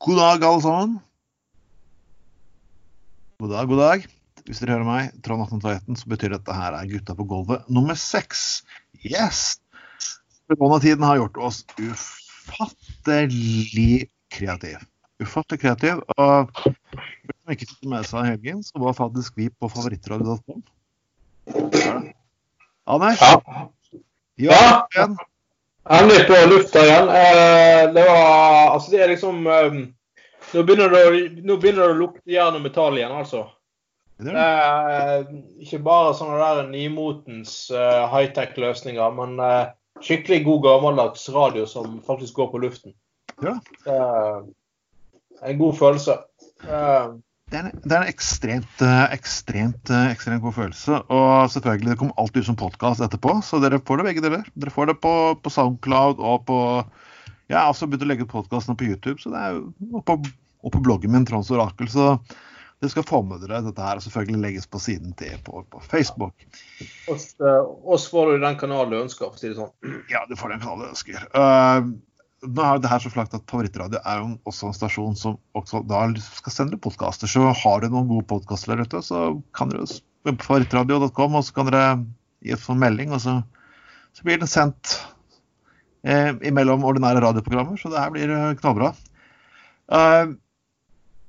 God dag, alle sammen. God dag, god dag. Hvis dere hører meg, Trond 1821, så betyr dette her er Gutta på gulvet nummer seks. Yes! Koronatiden har gjort oss ufattelig kreative. Ufattelig kreativ. Og for de som ikke fikk med seg helgen, så var faktisk vi på favorittradio.com. Anders? Ja. Ja. Endelig på lufta igjen. Eh, det var Altså, det er liksom eh, nå, begynner det, å- begynner det å lukte jern og metall igjen, altså. Det Det er ikke bare sånne der nymotens eh, high-tech-løsninger, men eh, skikkelig god gammeldags radio som faktisk går på luften. Ja. En god følelse. Eh, Det er, en- det er en ekstremt, eh, ekstremt, eh, ekstremt god følelse. Og selvfølgelig, det kommer alltid ut som podkast etterpå, så dere får det begge deler. Dere får det på, på Soundcloud og på Jeg har også begynt å legge ut podkastene på YouTube, så det er jo og på, og på bloggen min, Trons Orakel. Så dere skal få med dere dette her, og selvfølgelig legges på siden til på, på Facebook. oss, eh, oss får du den kanalen du ønsker, for å si det sånn. Ja, du får den kanalen du ønsker. Uh, nå er det her så flakt at Favorittradio er jo også en stasjon som også da skal sende podkaster. Så har du noen gode podkaster der ute, så kan dere favorittradio.com, og så kan dere gi oss en melding, og så, så blir den sendt eh, imellom ordinære radioprogrammer. Så det her blir eh, knallbra. Uh,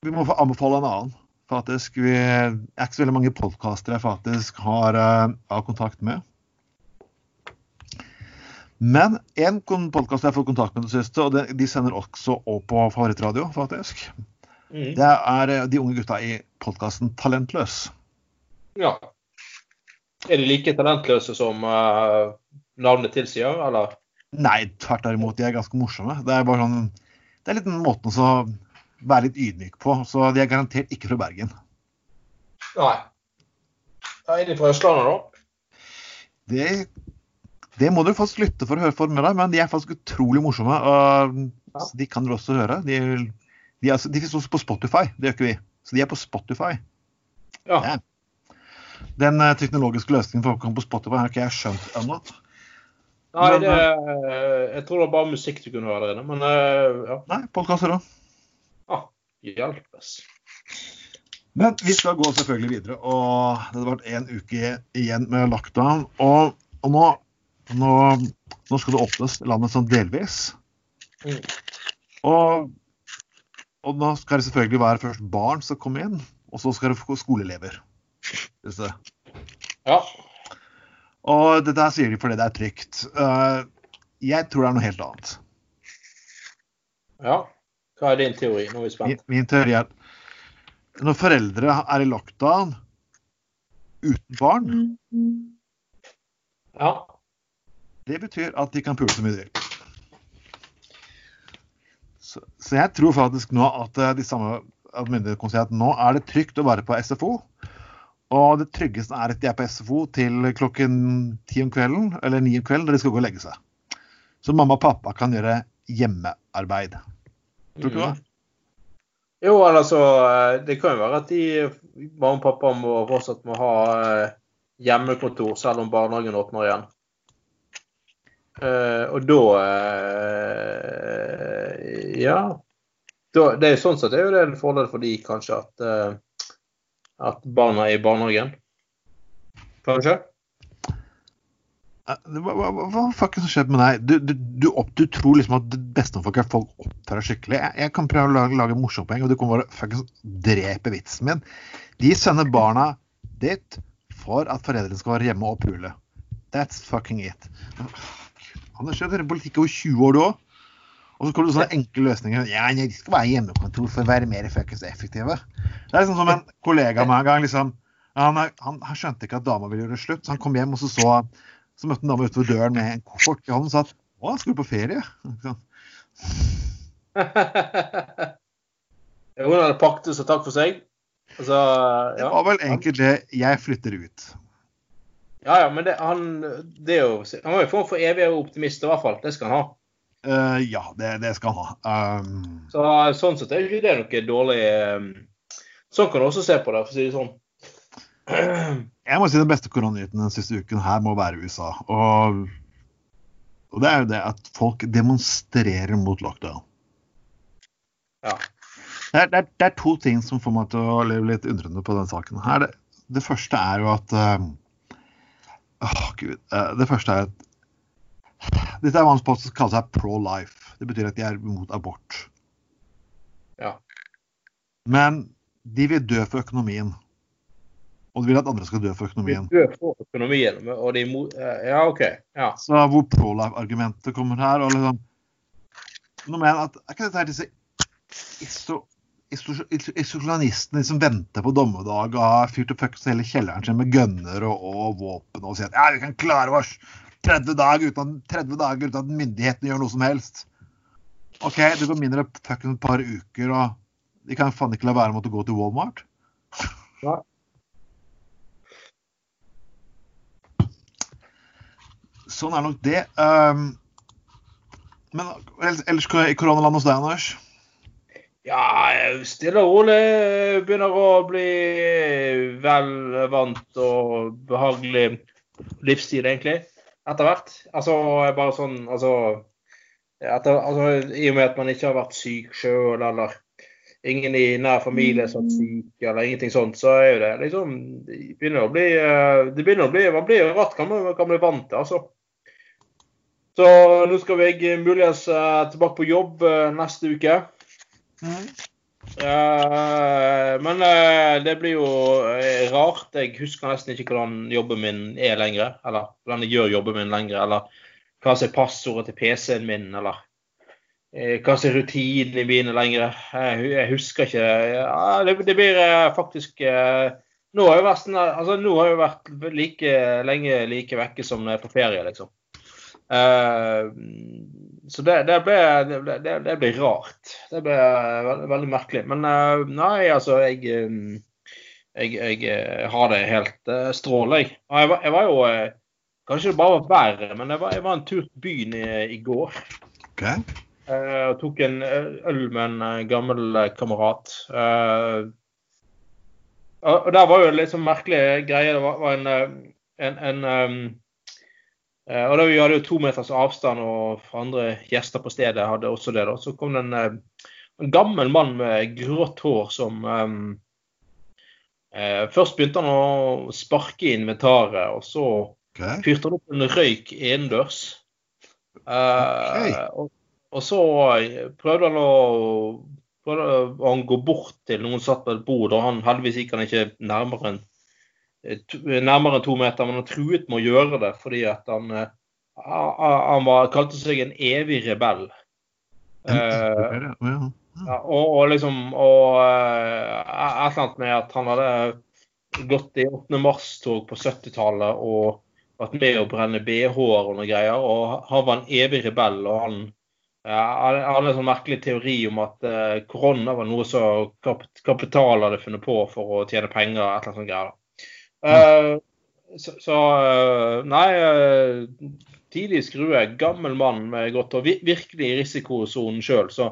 vi må få anbefale en annen. Faktisk, vi er ikke så veldig mange podkaster jeg faktisk har, uh, har kontakt med. Men én podkast jeg har fått kontakt med det siste, og de sender også opp på favorittradio, faktisk. Mm. Det er eh, de unge gutta i podkasten Talentløs. Ja. Er de like talentløse som uh, navnet tilsier, eller? Nei, tvert imot, de er ganske morsomme. Det er bare sånn Det er litt den måten å være litt ydmyk på. Så de er garantert ikke fra Bergen. Nei. Er de fra Østlandet, da? Det, det må du faktisk lytte for å høre for med deg, men de er faktisk utrolig morsomme. Og, de kan du også høre. De, de, er, de finnes også på Spotify. Det gjør ikke vi. Så de er på Spotify. Ja. Ja. Den eh, teknologiske løsningen for å komme på Spotify har ikke jeg skjønt ennå. Nei, det, eh, jeg tror det var bare musikk du kunne høre der inne, men eh, ja. Nei, podkaster òg. Ah, hjelpes. Men vi skal gå selvfølgelig videre. Og det har vært én uke igjen med lockdown. Og, og nå, nå, nå skal det åpnes landet sånn delvis. Mm. Og, og nå skal det selvfølgelig være først barn som kommer inn, og så skal det få skoleelever. Ja. Og dette her sier de fordi det er trygt. Eh, jeg tror det er noe helt annet. ja. Hva er din teori? Nå er vi Min, spent. min teori er at når foreldre er i lockdown uten barn, Ja. Det betyr at de kan pule så mye de. Så, så jeg tror faktisk nå at eh, de samme at kommer si at nå er det trygt å være på SFO. Og det tryggeste er at de er på SFO til klokken ti om kvelden, eller ni om kvelden, når de skal gå og legge seg. Så mamma og pappa kan gjøre hjemmearbeid. Tror du ikke det? Mhm. Jo, altså eh, Det kan jo være at de mamma og pappa må fortsatt må ha eh, hjemmekontor selv om barnehagen åpner igjen. Eh, og da uh, Ja. Da, det er sånn sett er jo det en fordel for de kanskje at, uh, at barna er i barnehagen. Kanskje? Hva, Hva, hva, hva, er det som skjedde med deg? Du, du, du, opp, du tror liksom at det beste for folk er folk oppfører seg skikkelig. Jeg, jeg kan prøve å lage, lage morsomme poeng, og du kan bare fuckings drepe vitsen min. De sender barna dit for at foreldrene skal være hjemme og pule. That's fucking it. Anders, du kjøre politikk over 20 år, du òg. Og så kommer det sånne enkle løsninger. Ja, de skal være hjemmekontor for å være mer fuckings effektive. Det er liksom som en kollega av meg en gang. liksom, han, han, han skjønte ikke at dama ville gjøre det slutt, så han kom hjem og så så så møtte en dame utenfor døren med en koffert i hånden og sa at å, skal du på ferie? Hun hadde pakket så takk for seg. Altså, Det var vel egentlig det 'jeg flytter ut'. Ja, ja, men det, han, det er jo, han var jo form for evig optimist, i hvert fall. Det skal han ha. Uh, ja, det, det skal han ha. Um, Så Sånn sett er ikke det noe dårlig um... Sånn kan du også se på det, for å si det sånn. jeg må si den beste koronanyheten den siste uken her må være USA. Og, og det er jo det at folk demonstrerer mot lockdown. Ja. Det er, det, er, det er, to ting som får meg til å leve litt undrende på den saken. her. Det, det første er jo at uh, Åh, gud. Uh, det første er at dette er hva som kaller seg pro-life. Det betyr at de er mot abort. Ja. Men de vil dø for økonomien. Og de vil at andre skal dø for økonomien. De dø for økonomien, og de mot... Ja, OK. Ja. Så hvor pro-life-argumentet kommer her og liksom Nå mener at Er ikke dette her disse isolasjonistene som venter på dommedag og har fyrt opp hele kjelleren sin med gønner og, og, våpen og sier at ja, vi kan klare oss 30 dager uten, 30 dager uten at myndighetene gjør noe som helst. OK, det går mindre enn et par uker, og de kan faen ikke la være å gå til Walmart. Ja. Sånn er nok det. Um, men ellers i koronaland hos deg, Anders? Ja, stille og rolig begynner å bli vel vant og behagelig livsstil, egentlig. Etter hvert. Altså bare sånn altså, etter, altså I og med at man ikke har vært syk sjøl, eller ingen i nær familie som er syk, eller ingenting sånt, så er jo det liksom Det begynner å bli, eh, det begynner å bli Man blir ratt kan man kan bli vant til, altså. Så nå skal vi muligens uh, tilbake på jobb uh, neste uke. Mm. Uh, men det blir jo rart. Jeg husker nesten ikke hvordan jobben min er lenger. Eller hvordan jeg gjør jobben min lenger. Eller hva som er passordet til PC-en min, eller hva som er rutinene mine lenger. Jeg, husker ikke. Det, det, blir faktisk nå har, vært, altså, nå har jeg vært like lenge like vekke som når jeg er på ferie, liksom. Uh, så det, det, ble, det, det, ble, rart. Det ble veldig, veldig merkelig. Men uh, nei, altså, jeg, jeg, jeg har det helt strålende, jeg. Jeg var, jeg var jo Kanskje det bare var været, men jeg var, jeg var en tur til byen i, i går. Okay. Jeg tok en øl med en gammel kamerat. og der var jo en litt sånn merkelig greie. Det var, var en, en, en Eh, og da Vi hadde jo to meters avstand, og andre gjester på stedet hadde også det. da. Så kom det en, eh, en gammel mann med grått hår som um, eh, Først begynte han å sparke i inventaret, og så okay. fyrte han opp en røyk innendørs. Uh, og, og, så prøvde han å prøvde han gå bort til noen satt på et bord, og han heldigvis gikk han ikke nærmere enn nærmere enn to meter, men han truet med å gjøre det fordi at han, eh, han var, kalte seg en evig rebell. Uh, og, og, liksom Og uh, et eller annet med at han hadde gått i 8. mars-tog på 70-tallet og vært med å brenne BH-er og noe greier. Og han var en evig rebell. og han jeg hadde en sånn merkelig teori om at korona var noe som kap kapital hadde funnet på for å tjene penger. et eller annet sånt greier. Uh, så, så uh, Nei, uh, tidlig skrue. Gammel mann med godt og virkelig i risikosonen sjøl. Så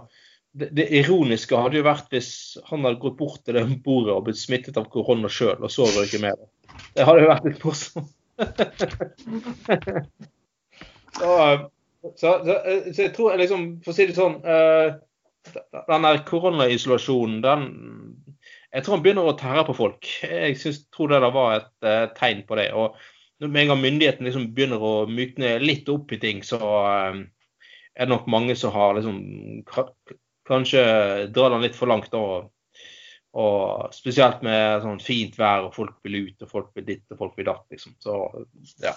det, det, ironiske hadde jo vært hvis han hadde gått bort til det bordet og blitt smittet av korona sjøl, og så røyket med det. Det hadde jo vært litt morsomt. så, så, så, så, jeg tror liksom, for å si det sånn Den der koronaisolasjonen, den jeg tror han begynner å tære på folk. Jeg synes, tror det var et uh, tegn på det. og Med en gang myndighetene liksom begynner å mykne litt opp i ting, så uh, er det nok mange som har liksom Kanskje drar den litt for langt. Og, og spesielt med sånn fint vær, og folk vil ut, og folk vil ditt, og folk vil datt. liksom. Så ja.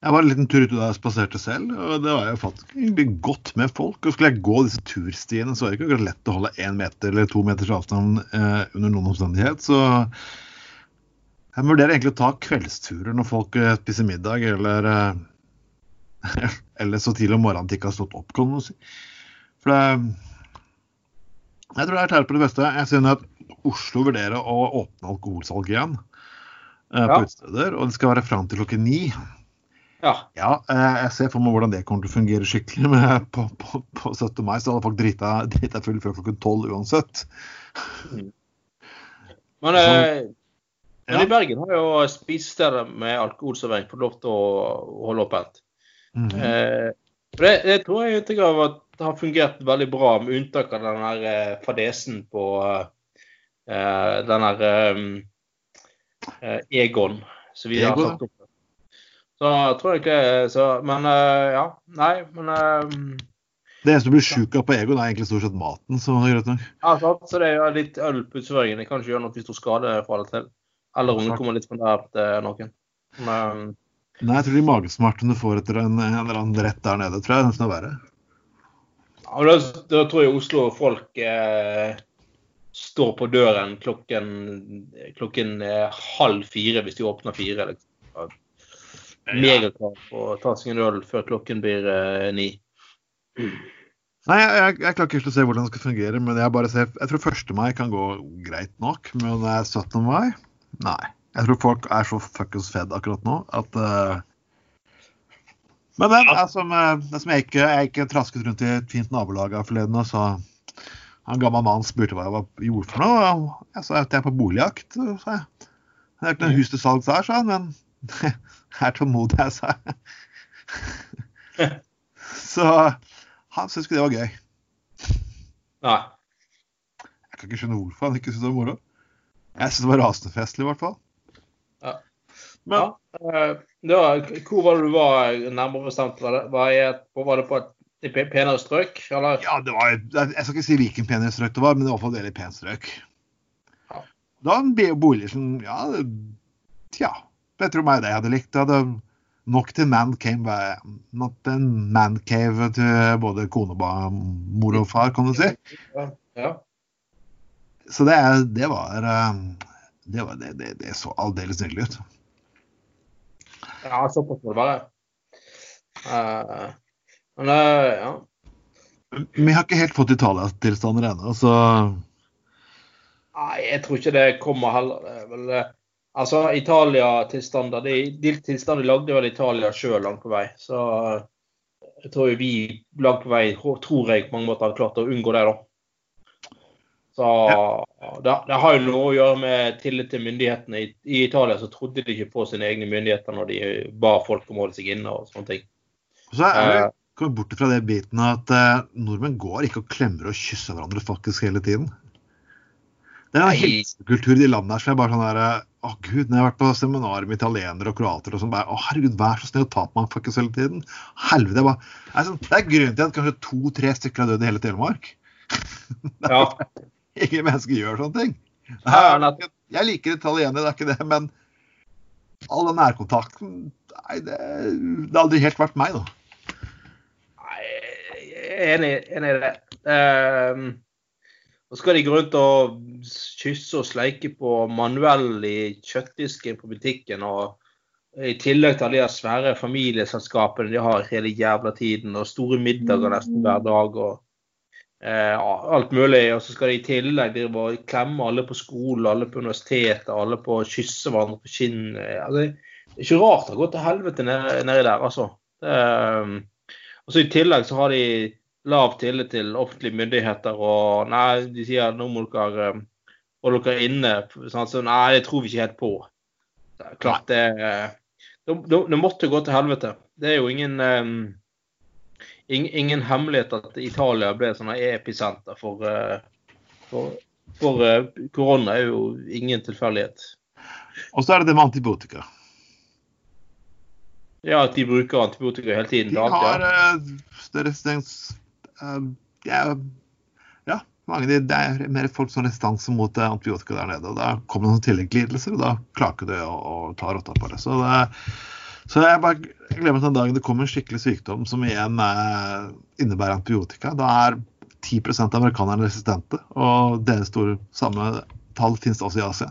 Jeg var en liten tur ute der jeg spaserte selv, og det var jo faktisk godt med folk. Og skulle jeg gå disse turstiene, så var det ikke lett å holde én meter eller to meters avstand eh, under noen omstendighet. Så jeg vurderer egentlig å ta kveldsturer når folk eh, spiser middag, eller, eh, eller så tidlig om morgenen de ikke har stått opp, kan man si. For det Jeg tror det er tære på det beste. Jeg synes at Oslo vurderer å åpne alkoholsalg igjen eh, på ja. utesteder, og det skal være fram til klokken ni. Ja. ja. Eh, jeg ser for meg hvordan det kommer til å fungere skikkelig. Men på, på, på 17. mai så hadde folk drita, drita full før klokken tolv uansett. Mm. Men, så, eh, men ja. i Bergen har jo spisesteder med alkoholservering fått lov til å holde åpent. Mm eh, det, det, tror jeg inntrykk av at det har fungert veldig bra, med unntak av den der eh, fadesen på eh, den eh, eh, Egon. som vi har Egon, sagt opp. Så jeg tror ikke så, Men eh, ja. Nei, men eh, Det eneste du blir sjuk av på Egon, er egentlig stort sett maten. Så, ja, så det er litt øl Jeg. Det kan ikke gjøre noe hvis du skader skade fra det til. Eller det kommer litt fra der noen. Men, Nei, jeg tror de magesmertene du får etter en, en eller annen rett der nede, tror jeg nesten er verre. Ja, da, da tror jeg Oslo folk eh, står på døren klokken, klokken eh, halv fire hvis de åpner fire. Liksom. Megaklar på å ta seg en øl før klokken blir eh, ni. Nei, jeg, jeg, jeg klarer ikke å se hvordan det skal fungere, men jeg bare ser Jeg tror 1. mai kan gå greit nok, men er 17. mai Nei. Jeg tror folk er så fuckings fed akkurat nå at uh, Men den er som, det som jeg ikke Jeg gikk trasket rundt i et fint nabolag her forleden, og så en gammel mann spurte hva jeg var, gjorde for noe. og Jeg sa at jeg er på boligjakt, sa jeg. Det er ikke noe hus til salgs her, sa han, men er tålmodig, jeg, sa. Så han syntes ikke det var gøy. Nei. Jeg kan ikke skjønne hvorfor han ikke syntes det var moro. Jeg syns det var rasende festlig, i hvert fall. Ja. Men Ja, Det var, hvor var det du var nærmere bestemt? Var det, var jeg, var det på et penere strøk? Eller? ja, det var Jeg skal ikke si hvilken penere strøk det var, men det var iallfall et fall veldig pent strøk. Ja. Det var en be- bolig som Ja, tja. Jeg tror meg det jeg hadde likt. Det hadde nok til man cave, not en man cave til både kone, mor og far, kan du si. Ja. ja. Så det, det var eh, Det, var, det, det, det så aldeles nydelig ut. Ja, såpass må det være. Uh, men uh, ja. Vi har ikke helt fått Italia-tilstander ennå, så Nei, jeg tror ikke det kommer heller. Det er vel, altså, Italia-tilstander de, de tilstander lagde vel Italia sjøl langt på vei. Så eh, jeg tror vi langt på vei, tror jeg, på mange måter har klart å unngå det, da. Så det, det har jo noe å gjøre med tillit til myndighetene. I, I Italia så trodde de ikke på sine egne myndigheter når de ba folk om å holde seg inne og sånne ting. Så er vi Eh. kommet bort fra det biten at uh, nordmenn går ikke og klemmer og kysser hverandre faktisk hele tiden. Det er en Nei. helsekultur i de landene her som er bare sånn der Å gud, når jeg har vært på seminar med italienere og kroater og sånn bare Å herregud, vær så snill å ta på meg fuckings hele tiden. Helvete. jeg bare, sånn, det er grunnen til at kanskje to-tre stykker har dødd i hele Telemark. Ja. Ingen mennesker gjør sånne ting. Jeg. Jeg liker italienere, det er ikke det, men all den nærkontakten Nei, det, det har aldri helt vært meg, da. Nei, jeg er enig, enig i det. Um, og så skal de gå rundt og kysse og sleike på manuell i kjøttdisken på butikken, og i tillegg til alle de svære familieselskapene de har hele jævla tiden, og store middager nesten hver dag, og eh, alt mulig. Og så skal de i tillegg drive og klemme alle på skolen, alle på universitetet, alle på å kysse hverandre på kinnet. Altså, det er ikke rart det har gått til helvete nedi der, altså. Det, um, og så I tillegg så har de lav tillit til offentlige myndigheter. og nei, De sier nå må dere holde dere inne. Sånn, så nei, det tror vi ikke helt på. Klart det det, det, måtte gå til helvete. Det er jo ingen um, ingen, ingen hemmelighet at Italia ble sånn episenter for, for, for korona. er jo ingen tilfeldighet. Og så er det det med antibiotika. Ja, at de bruker antibiotika hele tiden. De har deres, resistens uh, ja, ja, mange, de, det er mer folk som har restanse mot eh, antibiotika der nede. og Da kommer det noen tilleggslidelser, og da klarer ikke du å, å ta rotta på det. Så, det, så jeg bare jeg til den dagen det kommer en skikkelig sykdom som igjen eh, innebærer antibiotika. Da er 10% av amerikanerne resistente, og deres store samme tall finnes også i Asia.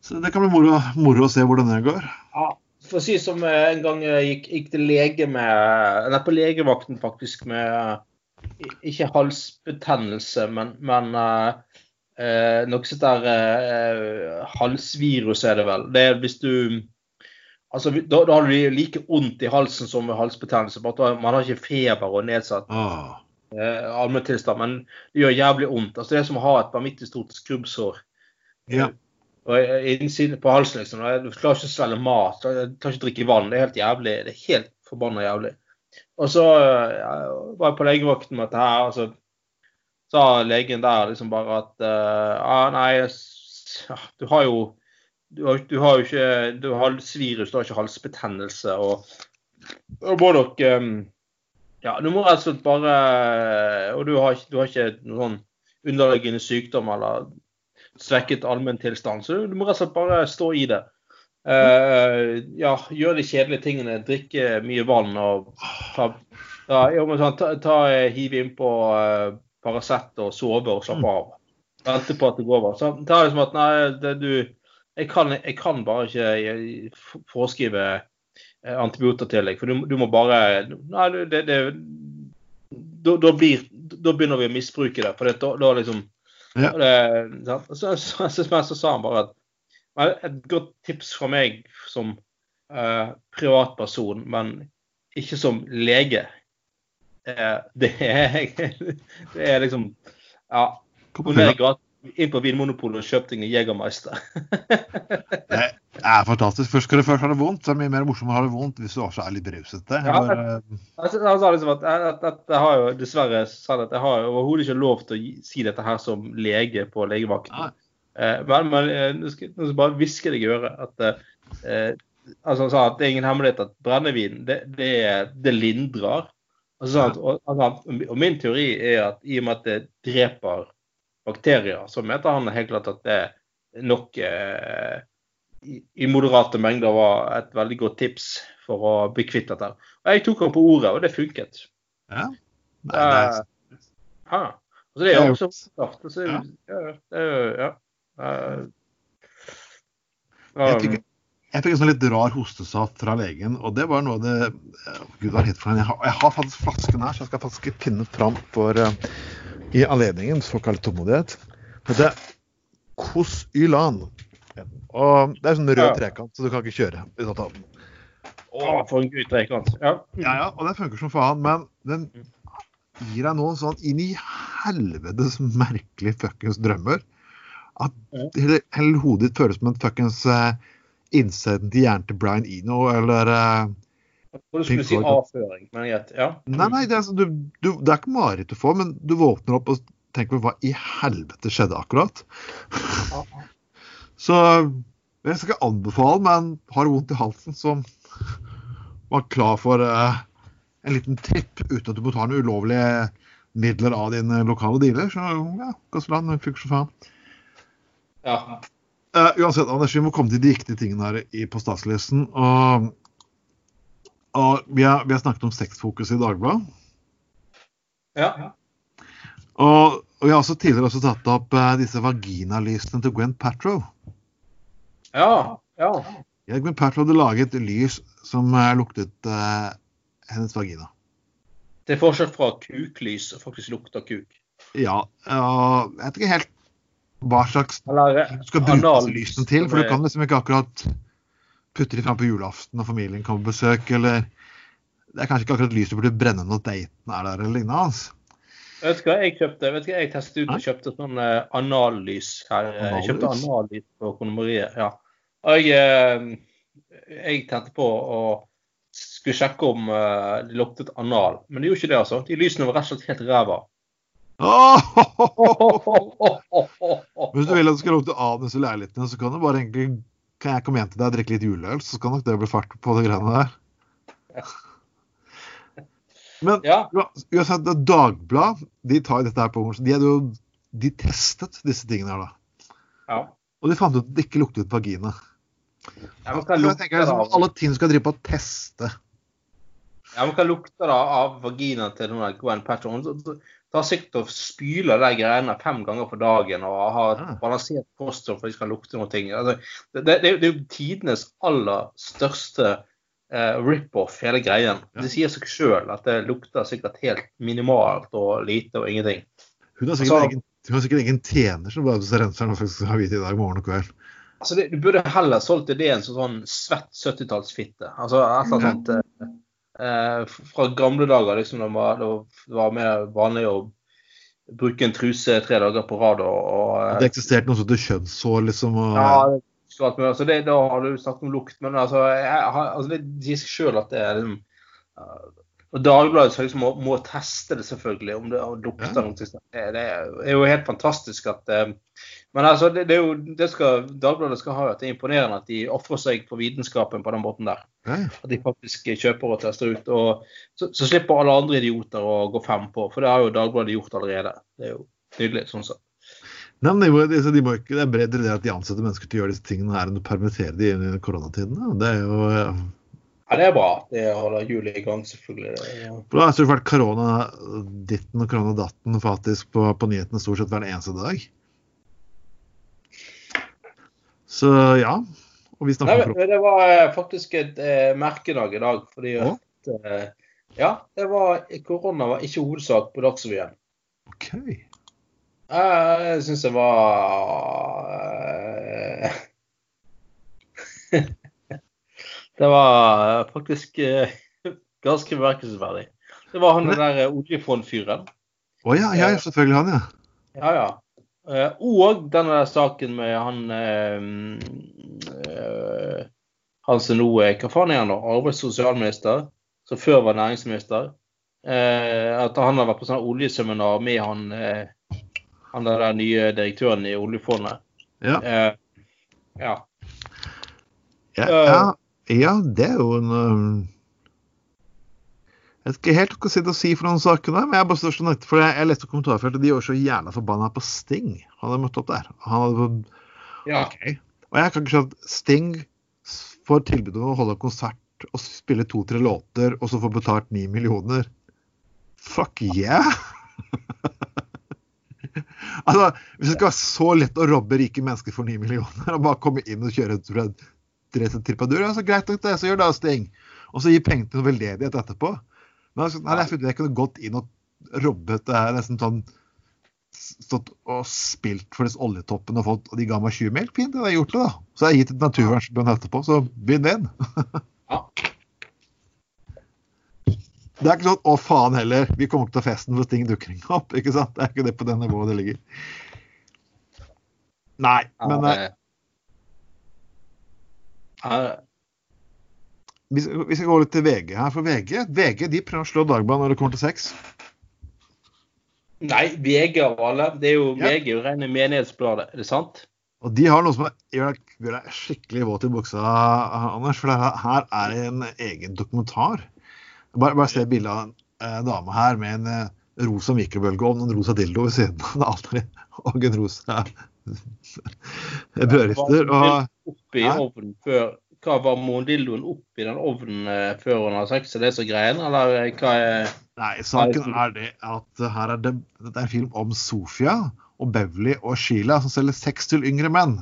Så det kan bli moro, moro å se hvordan det går. Ja, for å si som eh, en gang jeg gikk, gikk til lege med Nei, på legevakten faktisk med eh, ikke halsbetennelse, men, men eh, eh, noe sånt der eh, halsvirus er det vel. Det er hvis du Altså, da, da har du like vondt i halsen som ved halsbetennelse. bare at Man har ikke feber og nedsatt ah. eh, allmenntilstand, men det gjør jævlig vondt. Altså, det er som å ha et vanvittig stort skrubbsår. Ja. Og innsiden på halsen, liksom. Du klarer ikke å svelge mat, du klarer ikke å drikke vann. Det er helt jævlig. Det er helt forbanna jævlig. Og så ja, var jeg på legevakten med dette her, og så sa legen der liksom bare at uh, nei, du har jo du har, du har jo ikke du har halsvirus, du har ikke halsbetennelse. Og, og må nok um, Ja, du må rett og slett bare Og du har, du har ikke noen sånn underliggende sykdom eller svekket allmenntilstand, så du må rett og slett bare stå i det. Uh, ja, gjør de kjedelige tingene. Drikke mye vann og ta, ta, sånn, ta, ta hive innpå uh, Paracet og sove og slappe av. Vente på at det går over. Så det er liksom at nei, det, du jeg kan, jeg kan, bare ikke forskrive eh, antibiotika til deg, for du, du må bare Nei, det, det da, da, blir, da, begynner vi å misbruke det. For det, da, da liksom ja. det, så, så, så, så, sa han bare at et godt tips fra meg som uh, privatperson, men ikke som lege, uh, det, er, det er liksom Ja. Inn på Vinmonopolet og kjøp deg en Jegermeister. det er fantastisk. Først skal du først ha det vondt, så er det mye mer morsomt å ha det vondt hvis du også er litt berusete. Ja, liksom at, at, at, jeg har jo dessverre sagt at jeg har overhodet ikke lov til å si dette her som lege på legevakten. Eh, men, men eh, nå skal jeg bare hviske deg i øret at eh, altså Han sa at det er ingen hemmelighet at brennevin det, det, det lindrer. Altså, og, og, min teori er at i og med at det dreper bakterier, så mente han helt klart at det nok eh, i, i, moderate mengder var et veldig godt tips for å bli kvitt dette. Og jeg tok ham på ordet, og det funket. Ja. Nei, nei. Uh, altså, det er jo også. Altså, ja. Ja, det er, ja. Uh, jeg fikk, jeg fikk en sånn litt rar hostesaft fra legen, og det var noe av det Gud var helt for jeg, har, jeg har faktisk flasken her, så jeg skal faktisk finne fram for uh, i anledningen såkalt tålmodighet. Dette er Kosylan. Og det er sånn rød trekant, så du kan ikke kjøre. Å, for en gud trekant. Ja. ja, ja, og det funker som faen, men den gir deg noen sånn inn i helvetes merkelige fuckings drømmer at hele, hele hodet ditt føles som en fuckings uh, innsiden til hjernen til Brian Eno eller uh, du skulle si avføring, men greit. Ja. Nei, nei, det er, altså, du, du, det er ikke mareritt du får, men du våkner opp og tenker på hva i helvete skjedde akkurat. så jeg skal ikke anbefale, men har vondt i halsen, som var klar for uh, en liten tripp uten at du må ta noen ulovlige midler av din lokale dealer. Så ja, Gasseland funker som faen. Ja. Uh, uansett, Anders, vi må komme til de riktige tingene her i, på statslisten. Og, og vi, har, vi, har, snakket om sexfokus i Dagbladet. Ja. Og, og, vi har også tidligere også tatt opp uh, disse vaginalysene til Gwen Patrow. Ja, ja. ja Gwen Patrow hadde laget lys som uh, luktet hennes vagina. Det er forskjell fra kuklys og faktisk lukter kuk. Ja, jeg vet ikke helt hva slags Eller, du skal bruke lysene til. For du kan liksom ikke akkurat putte de fram på julaften og familien kommer på besøk, eller Det er kanskje ikke akkurat lys du burde brenne når daten er der, eller lignende. Altså. Vet du hva jeg kjøpte? Vet du hva jeg testet ut og kjøpte sånn uh, anallys her. Jeg kjøpte anallys på kondomeriet. Ja. Og jeg, jeg tente på å skulle sjekke om det luktet anal, men det gjorde ikke det, altså. De lysene var rett og slett helt ræva. Hvis du vil at du skal lukte av disse leilighetene, så kan du bare egentlig kan jeg komme hjem til deg og drikke litt juleøl, så kan nok det bli fart på de greiene der. Men ja. uansett, Dagblad de tar dette her på De, jo, de testet disse tingene her, da. Ja. Og de fant ut at det ikke luktet vagina. Ja, jeg tenker liksom, Alle ting skal drive på å teste. Ja, men Hva lukter da av vagina til noen Gwen Patron? Tar sikkert og spyler de greiene fem ganger på dagen og har ah. balansert kosthold for at de skal lukte noe. Altså, det, det, det, er jo tidenes aller største eh, rip-off, hele greien. Det sier seg sjøl at det lukter sikkert helt minimalt og lite og ingenting. Hun har sikkert, egen, hun har sikkert egen tjener som bare renser den og skal ha hvit i dag morgen og kveld. Altså, det, du burde heller solgt ideen som sånn svett 70-tallsfitte. Altså et eller annet sånt. Eh, fra gamle dager. liksom Det var, det var mer vanlig å bruke en truse tre dager på rad. Og, og, eh, det eksisterte noe som heter kjønnshår, liksom? Og... Ja, altså det, da har du snakket om lukt. Men altså, jeg, altså det sjøl at det er liksom uh, Og Dagbladet så liksom må, må teste det, selvfølgelig, om det lukter Ja. noe. Det, det er jo helt fantastisk at eh, Men altså, det, det jo det skal, Dagbladet skal ha at det er imponerende at de ofrer seg på vitenskapen på den måten der. Ja. At de faktisk kjøper og tester ut. og Så, så slipper alle andre idioter å gå fem på, for det har jo Dagbladet gjort allerede. Det er jo nydelig sånn sett. Nei, men de må, de, de ikke, det er bredere det at de ansetter mennesker til å gjøre disse tingene her enn å permittere de i koronatiden. Det er jo ja. Ja, det er bra. Det holder hjulet i gang, selvfølgelig. Ja. Da har det vært koronaditten og koronadatten faktisk på, på nyhetene stort sett hver eneste dag. Så ja. Og vi snakker Nei, men det var eh, faktisk et eh, merkedag i dag. fordi Å? at eh, Ja, det var, korona var ikke hovedsak på Dagsrevyen. OK. Eh, Jeg syns det var eh, Det var faktisk eh, ganske bemerkelsesverdig. Det var han den der oljefondfyren. Å ja, ja, selvfølgelig han, ja. Ja, ja. Eh, Og denne saken med han eh, Han som nå er Hva faen er han, da? Arbeids- og sosialminister? Som før var næringsminister. At han har vært på sånn oljeseminar med han han der, der nye direktøren i oljefondet. Ja, ja. ja, ja, ja det er jo en um, Jeg vet ikke helt hva jeg si for noen saker der, men jeg bare står for jeg, jeg leste kommentarfeltet, de var så jævla forbanna på Sting. Han hadde møtt opp der. Han hadde ja. okay. Og jeg kan ikke skjønne at Sting får tilbud om å holde konsert og spille to-tre låter, og så får betalt ni millioner. Fuck yeah! altså, hvis det skal være så lett å robbe rike mennesker for ni millioner, og bare komme inn og kjøre et Therese Tripadur, så greit nok det, så gjør det, Sting. Og så gi penger til veldedighet etterpå. Men altså, nei, jeg, jeg kunne gått inn og robbet det her nesten sånn stått og spilt for disse oljetoppene og fått, og de ga meg 20 mil. Fint, jeg har gjort det, da. Så har jeg gitt et naturvernforbund etterpå, så vinn-vinn. Ja. Det er ikke sånn 'å, faen heller, vi kommer ikke til festen hvis ting dukker ikke opp'. ikke sant? Det er ikke det på det nivået det ligger. Nei, men det Ja, eh, vi, skal, vi skal gå litt til VG her. For VG VG de prøver å slå Dagbladet når det kommer til sex. Nei, VG av alle. Det er jo Ja. VG og jo rene menighetsbladet, er det sant? Og de har noe som gjør deg, skikkelig våt i buksa, Anders. For det her, her er det en egen dokumentar. Bare, bare se bildet av en eh, dame her med en eh, rosa mikrobølgeovn og en rosa dildo ved siden av aldri, og en rosa brødrister. Og Oppi ovnen før Hva var opp i den ovnen eh, før hun har sex? Er det så greien, eller eh, hva er nei, saken er det at her er det, dette er en film om Sofia og Beverly og Sheila som selger sex til yngre menn.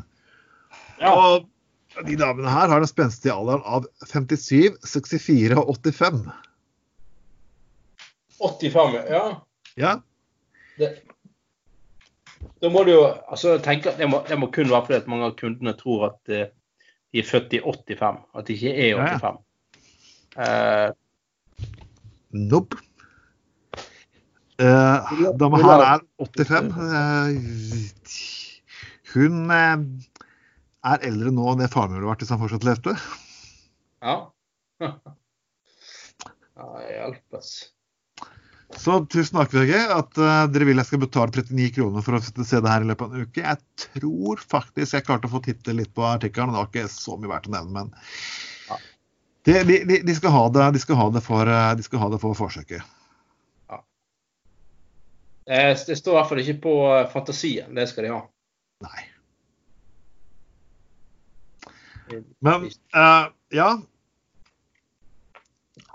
Ja. Og de damene her har den spenstige alderen av 57, 64 og 85. 85, ja. Ja, Det, da må du jo altså, tenke at det må, det må kun være fordi at mange av kundene tror at eh, de er født i 85. At de ikke er 85. ja. 85. Eh, Nope. Uh, dama her er 85. Uh, hun eh, er eldre nå enn det faren min ville vært hvis han fortsatt levde. ja. ja, hjelpes. Så tusen takk, VG, at uh, dere vil jeg skal betale 39 kroner for å se det her i løpet av en uke. Jeg tror faktisk jeg klarte å få titte litt på artikkelen. Det var ikke så mye verdt å nevne, men Ja. de, de, de, de, skal ha det, de, skal ha det for, eh, de skal ha det for forsøket. Ja. Det står i hvert fall ikke på eh, fantasien. Det skal de ha. Nei. Men uh, ja.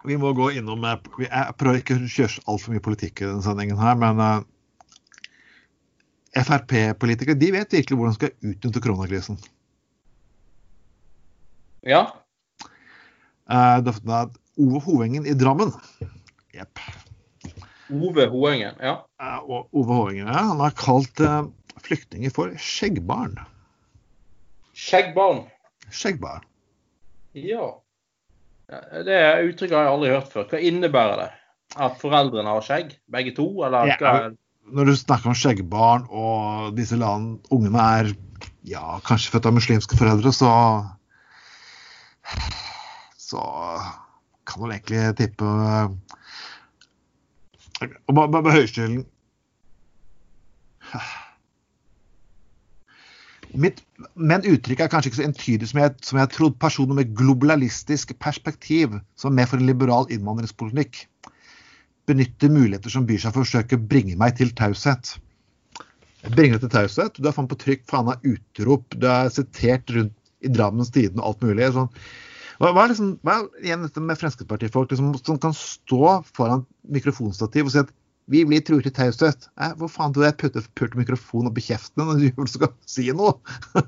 Vi må gå innom eh, vi- Jeg prøver ikke å kjøre altfor mye politikk i denne sendingen her, men eh, Frp-politikere de vet virkelig hvordan de skal utnytte koronakrisen. Ja. Eh, det er Ove Hovengen i Drammen Jepp. Ove Hoengen. Ja. Eh, Ove Hovengen ja, han har kalt eh, flyktninger for skjeggbarn. Skjeggbarn. Skjeggbarn. Ja. Det uttrykket har jeg aldri hørt før. Hva innebærer det? At foreldrene har skjegg? Begge to? Eller Ja, hva? Når du snakker om skjeggbarn, og disse land, ungene er ja, kanskje født av muslimske foreldre, så så kan du egentlig tippe Og bare, høystilen Mitt, men uttrykket er kanskje ikke så entydig som jeg, som jeg trodde. Personer med globalistisk perspektiv, som er med for en liberal innvandringspolitikk, benytter muligheter som byr seg for å forsøke å bringe meg til taushet. Bringe deg til taushet. Du er faen på trykk, faen av utrop. Du er sitert rundt i Drammens Tidende og alt mulig. Sånn. Hva, hva, er liksom, hva er igjen dette med Fremskrittspartifolk liksom, som kan stå foran mikrofonstativ og si at vi blir truet til taushet. Eh, hvor faen tror du jeg putter pult mikrofon oppi kjeften når du skal si noe?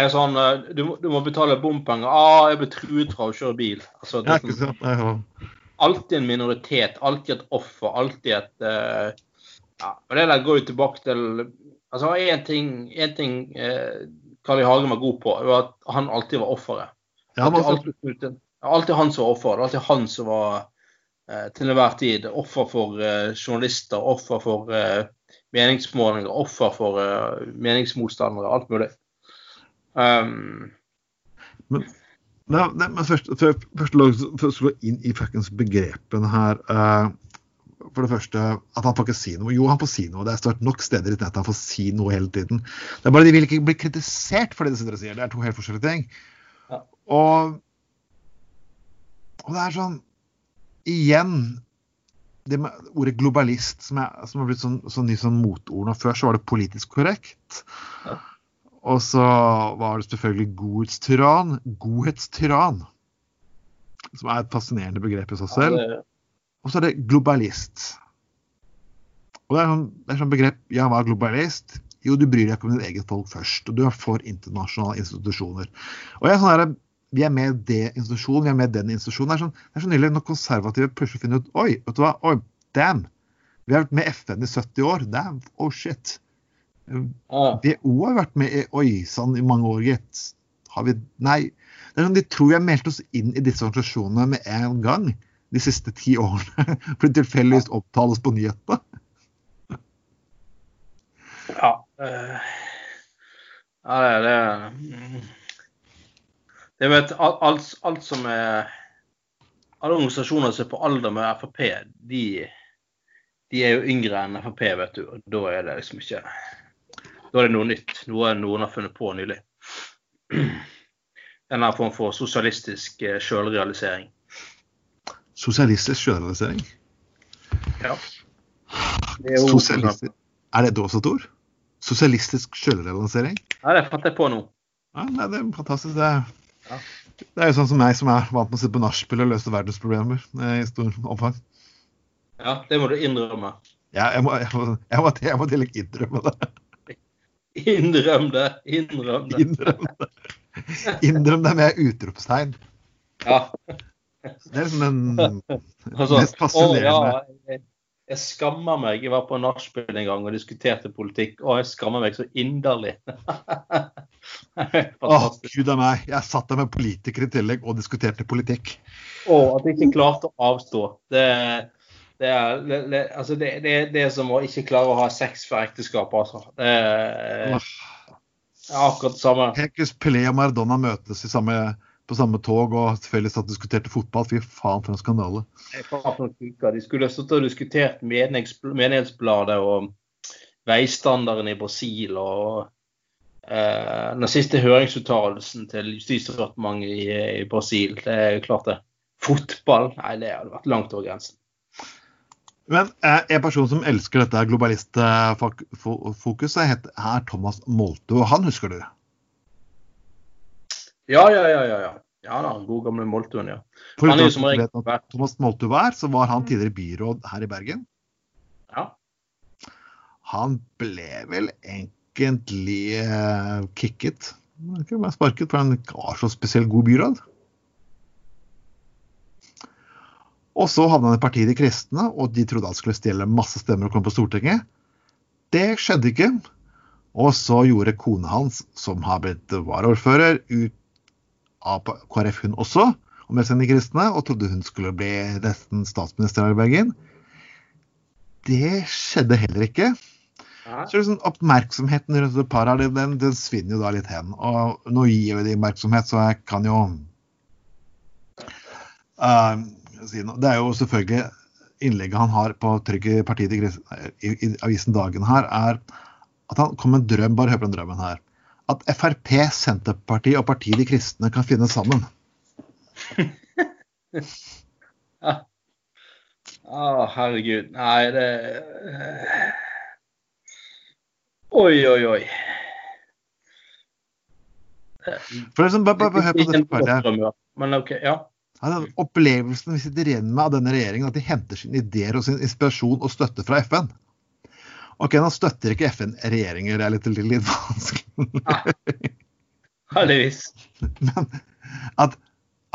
er sånn, du, du, må betale bompenger. Ah, jeg ble truet fra å kjøre bil. Altså, det, er sånn, ja. Alltid en minoritet, alltid et offer, alltid et uh, ja, og Det der går jo tilbake til altså Én ting, en ting uh, Carl I. Hagen var god på, var at han alltid var offeret. Ja, alltid, alltid, alltid han som var offeret. Det var alltid han som var Eh, til enhver tid offer for eh, journalister, offer for eh, meningsmålinger, offer for meningsmotstandere, alt mulig. Um, men, nei, nei, men først, først, først gå inn i fuckings begrepene her. Uh, for det første at han får ikke si noe. Jo, han får si noe. Det er stort nok steder i nettet han får si noe hele tiden. Det er bare De vil ikke bli kritisert for det de sitter og sier. Det er to helt forskjellige ting. Ja. Og, og det er sånn igjen det med ordet globalist, som, er, som har blitt sånn, sånn ny sånn motord nå. Før så var det politisk korrekt. Ja. Og så var det selvfølgelig godhetstyran. Godhetstyran. Som er et fascinerende begrep i seg selv. Og så er det globalist. Og det er sånn, det er sånn begrep Ja, hva er globalist? Jo, du bryr deg ikke om ditt eget folk først. Og du er for internasjonale institusjoner. Og jeg er sånn vi er med det institusjonen, vi er med den institusjonen. Det er sånn, det er så nydelig når konservative plutselig finner ut Oi, vet du hva? Oi, damn! Vi har vært med FN i 70 år. Damn, oh shit. WHO har vært med i Oi sann i mange år, gitt. Har vi Nei. Det er sånn, De tror vi har meldt oss inn i disse organisasjonene med en gang de siste ti årene. For tilfeldigvis opptales på nyhetene. Ja. Uh, ja, det, er det det vet, alt, alt, som er Alle organisasjoner som er på alder med Frp, de, de, er jo yngre enn Frp, vet du. Og da er det liksom ikke Da er det noe nytt. Noe noen har funnet på nylig. En form for sosialistisk eh, sjølrealisering. Sosialistisk sjølrealisering? Ja. Det er, Sosialistisk. er det et ord? Sosialistisk sjølrealisering? Ja, det fatter jeg på nå. Ja, det er fantastisk. Det er det er jo sånn som meg, som er vant med å sitte på nachspiel og løse verdensproblemer eh, i stor omfang. Ja, det må du innrømme. Ja, jeg må, jeg må, jeg må, jeg må til innrømme det. Innrøm det. Innrøm det. Innrøm det, Innrøm det med utropstegn. Ja. Det er liksom den altså, mest fascinerende å, ja, jeg skammer meg. Jeg var på nachspiel en gang og diskuterte politikk. Og jeg skammer meg så inderlig. Å, gud a meg. Jeg satt der med politikere i tillegg og diskuterte politikk. Og at jeg ikke klarte å avstå. Det, det er, det, altså det, er som å ikke klare å ha sex for ekteskap, altså. Det er akkurat det samme. Hekes Pelé og Maradona møtes i samme på samme tog og felles at diskuterte fotball. Fy faen, for en skandale. De skulle stått og diskutert Menighetsbladet og veistandarden i Brasil og eh, den siste høringsuttalelsen til Justisdepartementet i, i, Brasil. Det er klart det. Fotball? Nei, det hadde vært langt over grensen. Men eh, en person som elsker dette globalistfokuset, er Thomas Molto. Han husker du? Ja, ja, ja. ja, ja. Ja da, god gamle Moltuen, ja. For han er jo som regel Thomas Moltu var, så var han tidligere byråd her i Bergen. Ja. Han ble vel egentlig uh, kicket. Ikke bare sparket, for han var så spesielt god byråd. Og så havna han i partiet De kristne, og de trodde han skulle stjele masse stemmer og komme på Stortinget. Det skjedde ikke. Og så gjorde kona hans, som har blitt varaordfører, ut av KrF, hun også, og med seg kristne, og trodde hun skulle bli nesten statsminister i Bergen. Det skjedde heller ikke. Så liksom, Oppmerksomheten rundt det paret den, den svinner jo da litt hen. Og nå gir vi dem oppmerksomhet, så jeg kan jo uh, si noe. Det er jo selvfølgelig innlegget han har på trykk i partiet i, i, i avisen Dagen her, er at han kom med en drøm. Bare hør på den drømmen her. At Frp, Senterpartiet og Partiet De Kristne kan finne sammen. Ja. Å, herregud. Nei, det Oi, oi, oi. For liksom, bare, bare, bare hør på dette partiet. Men OK, ja. Ja, opplevelsen vi sitter igjen med av denne regjeringen, at de henter sine ideer og sin inspirasjon og støtte fra FN. Ok, nå støtter ikke FN regjeringer, det er litt, litt, litt vanskelig. Heldigvis. Men at,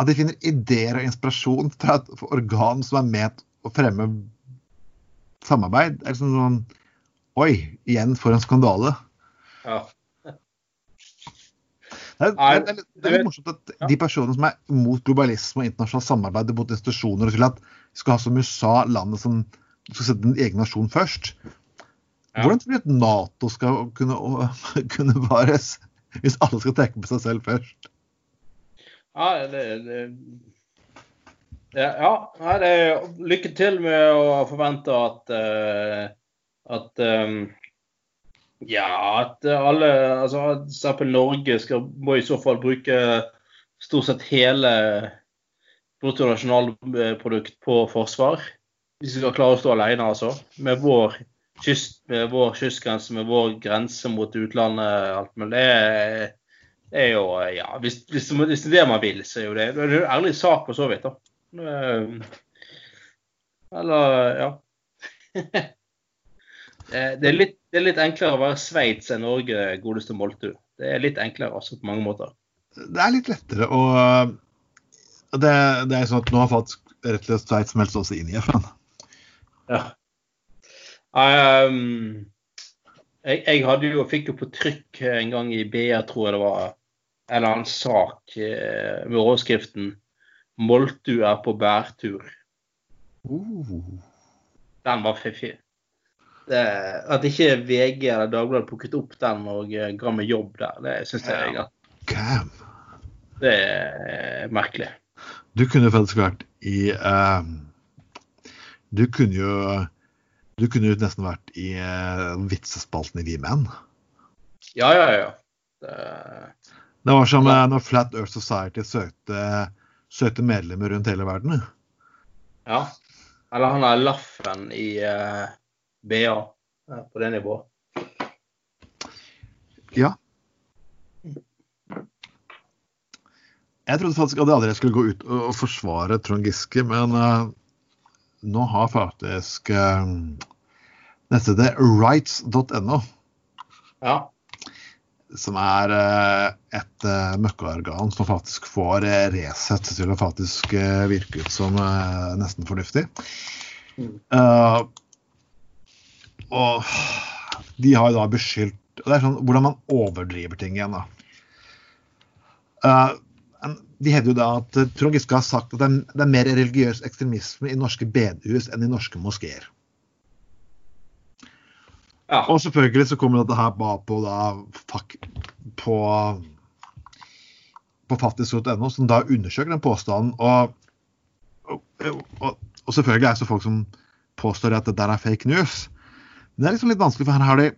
at de finner ideer og inspirasjon fra et organ som er ment å fremme samarbeid, er liksom sånn Oi, igjen for en skandale. Ja. Det er, det er, det er litt morsomt at de personene som er mot globalisme og internasjonalt samarbeid mot institusjoner, og at vi skal ha som USA, landet som skal sette en egen nasjon først. Hvordan tror du at Nato skal kunne, kunne vares hvis alle skal tenke på seg selv først? Ja, det, det ja, ja, det lykke til med å forvente at eh, at eh, ja, at alle altså at Norge skal, må i så fall bruke stort sett hele bruttonasjonalprodukt på forsvar. Hvis vi skal klare å stå alene, altså. Med vår, kyst, med vår kystgrense, med vår grense mot utlandet. alt mulig. Det det er jo Ja, hvis, hvis, hvis det er det man vil, så er jo det det er en ærlig sak for så vidt, da. Eh, Eller, ja. Eh, Det er, litt, det er litt enklere å være Sveits enn Norge, godeste Moltu. Det er litt enklere altså, på mange måter. Det er litt lettere å det, det er sånn at Nå har faktisk rett og slett Sveits meldt seg også inn i FN. Ja. Ehm, jeg, jeg hadde jo, fikk jo på trykk en gang i BA, tror jeg det var, en eller annen sak eh, med overskriften 'Moltu er på bærtur'. Uh. Den var fiffig. Det, at ikke VG eller Dagbladet plukket opp den og eh, ga meg jobb der, det syns jeg er, Cam. det er merkelig. Du kunne faktisk vært i uh, Du kunne jo Du kunne jo nesten vært i eh, vitsespalten i Vi Menn. Ja, ja, ja. Det, Det var som eh, når Flat Earth Society søkte, søkte medlemmer rundt hele verden. ja. Eller han er Laffen i uh, BA eh, på det nivået. Ja. Jeg trodde faktisk at jeg aldri skulle gå ut og, forsvare Trond Giske, men eh, nå har faktisk uh, nettstedet rights.no, Ja. som er eh, et uh, møkkaorgan som faktisk får uh, Resett til å faktisk eh, virke ut som eh, nesten fornuftig. Mm. Eh, og de har jo da beskyldt Det er sånn hvordan man overdriver ting igjen, da. Eh, en- de hevder jo da at eh, Trond Giske har sagt at det er, det er mer religiøs ekstremisme i norske bedehus enn i norske moskeer. ja. Og selvfølgelig så kommer dette her bare på da fuck, på på fattigs.no, som da undersøker den påstanden. Og, og, og, og selvfølgelig er det så folk som påstår at det der er fake news. Men det er liksom litt vanskelig, for her har de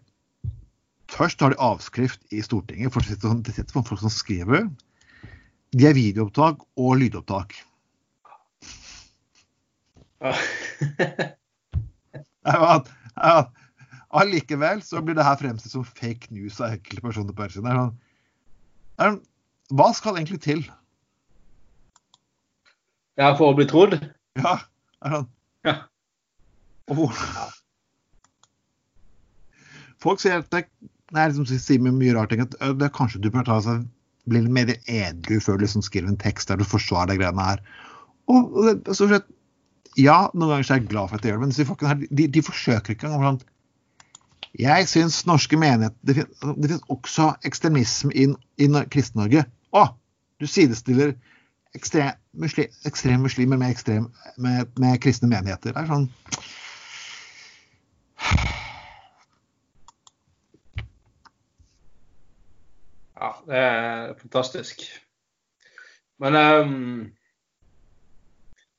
Først har de avskrift i Stortinget. For det sitter, sånn- det sitter folk som skriver. De er videoopptak og lydopptak. Allikevel så blir det her fremstilt som fake news av enkelte personer på sånn, sånn, Hva skal egentlig til? ja, for å bli trodd? Ja, er sånn. Ja. Hvor Folk sier at det, er liksom, sier mye rart at det, kanskje du bør ta seg, bli litt mer edru før du liksom skriver en tekst der du forsvarer de greiene her. Og, og så slett, ja, noen ganger er jeg glad for at jeg gjør det, men disse folkene her, de, de forsøker ikke engang. Sånn, jeg syns norske menigheter Det, fin- det finnes også ekstremisme i, i Nor- Kristen-Norge. Å! Du sidestiller ekstrem, muslim, ekstrem muslimer med, ekstrem, med, med kristne menigheter. Det er sånn Ja, det er fantastisk. Men um,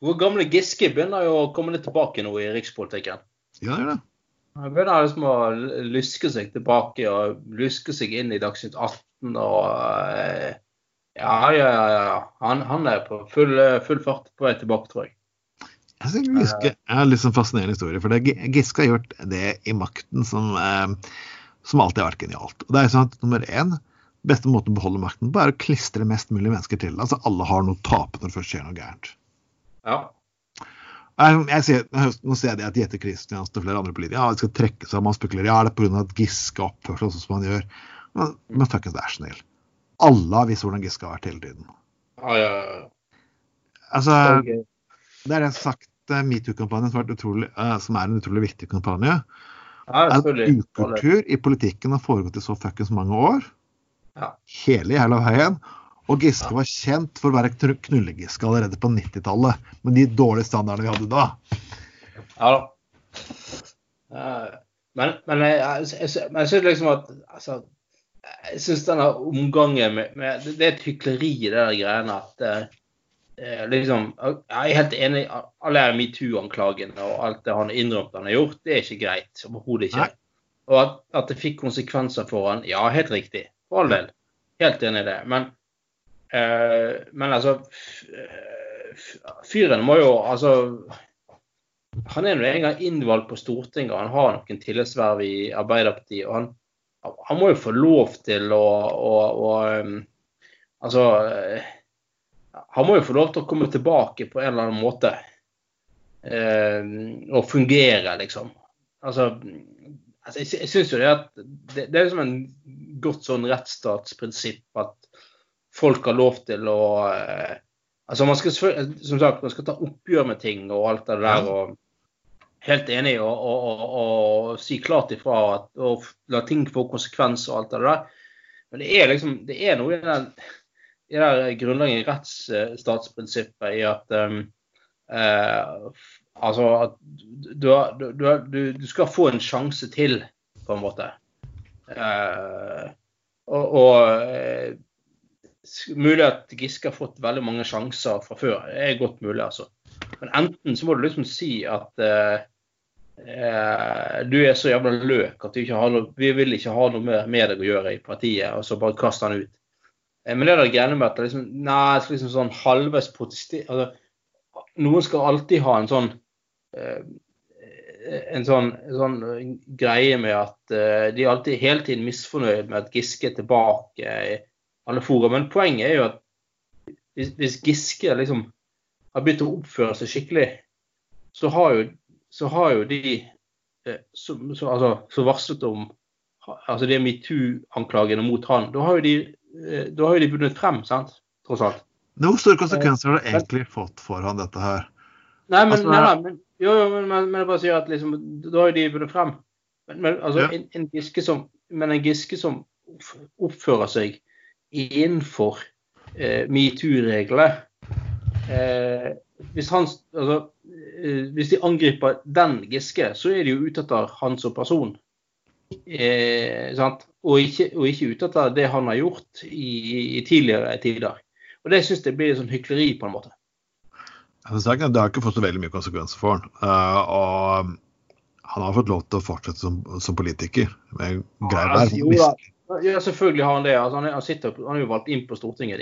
Hvor gamle Giske begynner jo å komme litt tilbake nå i rikspolitikken. Ja, det er det. Han begynner liksom å luske seg tilbake og luske seg inn i Dagsnytt 18 og eh, Ja, ja, ja. Han, han er på full, full, fart på vei tilbake, tror jeg. Jeg synes Giske er en litt sånn fascinerende historie. For det, Giske har gjort det i makten som, eh, som alltid har vært genialt. Og det er sånn at nummer én beste måten å beholde makten på er å klistre mest mulig mennesker til. Altså alle har noe å tape når det først skjer noe gærent. Ja. Jeg, jeg ser, nå ser jeg det at Jette Christiansen og flere andre politikere ja, skal trekke seg, man spekulerer ja, det er pga. at Giske oppfører seg sånn som han gjør. Men, men fuckings vær snill. Alle har visst hvordan Giske har vært hele tiden. Ja, ja, ja. Altså, det er det sagt uh, metoo-kampanjen som, som, er en utrolig viktig kampanje. Ja, en ukultur i politikken har foregått i så fuckings mange år. Ja. Hele jævla veien. Og Giske var kjent for å være knullegiske allerede på 90-tallet, med de dårlige standardene vi hadde da. Ja da. Men, men jeg, jeg, jeg, jeg syns liksom at altså, Jeg syns denne omgangen med, med, Det er et hykleri i de greiene at uh, liksom, Jeg er helt enig i alle metoo-anklagene og alt det han har innrømt han har gjort. Det er ikke greit. Overhodet ikke. Nei. Og at, at, det fikk konsekvenser for han, ja, helt riktig. For all del. Helt enig i det. Men Eh, men altså Fyren må jo altså Han er nå engang innvalgt på Stortinget, han har noen tillitsverv i Arbeiderpartiet. og han, han må jo få lov til å, å, å um, Altså Han må jo få lov til å komme tilbake på en eller annen måte. Eh, og fungere, liksom. Altså, altså jeg, jeg syns jo det at det, det er som en godt sånn rettsstatsprinsipp at folk har lov til å eh, Altså man skal som sagt, man skal ta oppgjør med ting og alt det der. og Helt enig og, og, og, og si klart ifra at, og la ting få konsekvenser og alt det der. Men det er liksom, det er noe i den i det i rettsstatsprinsippet i at um, eh, Altså at du, du, du, du, skal få en sjanse til, på en måte. Eh, og, og mulig at Giske har fått veldig mange sjanser fra før. Det er godt mulig, altså. Men enten så må du liksom si at uh, uh, du er så jævla løk at noe, vi vil ikke ha noe med deg å gjøre i partiet, og så bare kaste han ut. Eh, men det er det greiene med at det liksom, nei, liksom sånn halvveis protester altså, Noen skal alltid ha en sånn en sånn, en sånn, greie med at de er alltid hele tiden misfornøyd med at Giske er tilbake alle fora. Men poenget er jo at hvis, hvis Giske liksom har begynt å oppføre seg skikkelig, så har jo, så har jo de uh, som altså, varslet om altså de metoo-anklagene mot han, da har jo de, uh, da har jo de bundet frem, sant? Tross alt. Hvor store konsekvenser har det egentlig fått for han, dette her? Nei, men, altså, nei, nei, men, jo, jo, men, men, jeg bare sier at liksom, da har jo de vunnet frem. Men, men altså, ja. en, en, giske som, men en Giske som oppfører seg innenfor eh, metoo-reglene. Eh, hvis, altså, eh, hvis, de angriper den Giske, så er de jo ute etter han som person. Eh, og, ikke, og ikke ute etter det han har gjort i, i tidligere tider. Og Det syns jeg blir sånn hykleri, på en måte. Det har ikke fått så veldig mye konsekvenser for han. Uh, og han har fått lov til å fortsette som, som politiker. Med greier der. Ja, ja, selvfølgelig har han det. Altså, han, er, han, sitter, han, er, jo valgt inn på Stortinget.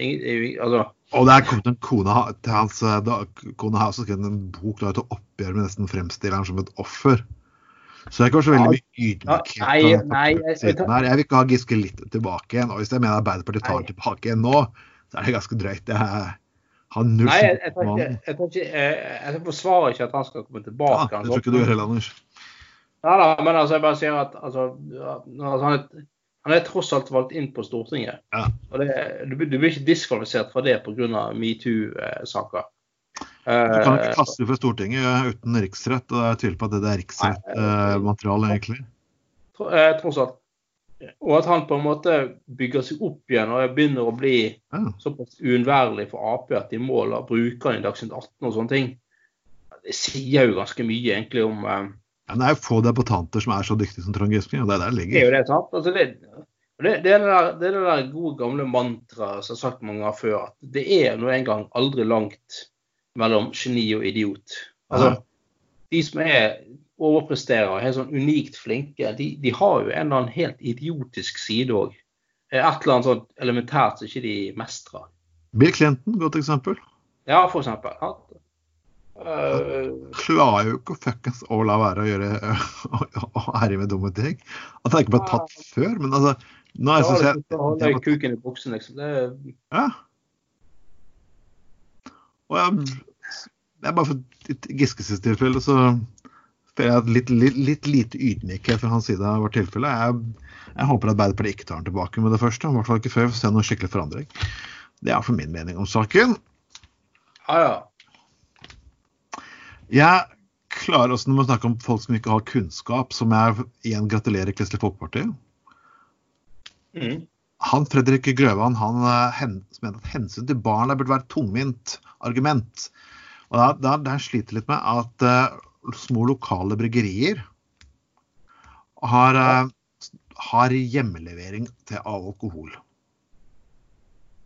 Altså. Og det er kommet en kone til hans eh, da, kone har skrevet en bok da, til oppgjør med nesten fremstiller han som et offer. Så det er ikke så veldig mye ydmykhet. Ja, nei, nei, jeg, jeg, jeg, vil ikke ha Giske litt tilbake igjen. Og hvis jeg mener Arbeiderpartiet tar nei. tilbake igjen nå, så er det ganske drøyt. Jeg har null Nei, jeg, jeg, jeg, jeg, ikke, jeg forsvarer ikke at han skal komme tilbake. Ja, det tror ikke du gjør heller, Anders. Nei da, men altså, jeg bare sier at altså, altså han er han er tross alt valgt inn på Stortinget. Ja. Og det, du, du, blir ikke diskvalifisert fra det pga. metoo-saker. Du kan ikke kaste for fra Stortinget uten riksrett, og jeg tviler på at det er riksrettmateriale, egentlig. Eh, tross alt. Og at han på en måte bygger seg opp igjen og begynner å bli ja. såpass uunnværlig for Ap at de må la brukerne i Dagsnytt 18 og sånne ting. Det sier jo ganske mye egentlig om eh, ja, det er jo få debattanter som er så dyktige som Trond Giske. og Det er der det ligger. Det er jo det, sant? Altså, det, det, det, er det, der, det er det der gode, gamle mantraet som har sagt mange ganger før. at Det er nå engang aldri langt mellom geni og idiot. Altså, Ja. de som er overpresterer og er sånn unikt flinke, de, de har jo en eller annen helt idiotisk side òg. Et eller annet sånt elementært som ikke de mestrer. Bill Clinton, godt eksempel. Ja, for eksempel. At, uh, Klarer jo ikke fuckings å la være å gjøre å herje med dumme ting. At han ikke ble tatt før, men altså nå er ja, sånn liksom, jeg, å kuken i buksen, liksom. Det, Ja. Og jeg, det er bare for Giskes tilfelle så jeg litt, litt, litt lite ydmykhet fra hans side har vært tilfellet. Jeg, jeg håper Arbeiderpartiet ikke tar den tilbake med det første. I hvert fall ikke før vi får se noen skikkelig forandring. Det er for min mening om saken. ja, ja. Jeg klarer også når man snakker om folk som ikke har kunnskap, som jeg igjen gratulerer Kristelig Folkeparti. Mm. Han Fredrik Grøvan han eh, hen, mener at hensyn til barna burde være et tungvint argument. Og da, da, der sliter litt med at eh, små lokale bryggerier har, eh, har hjemmelevering til alkohol.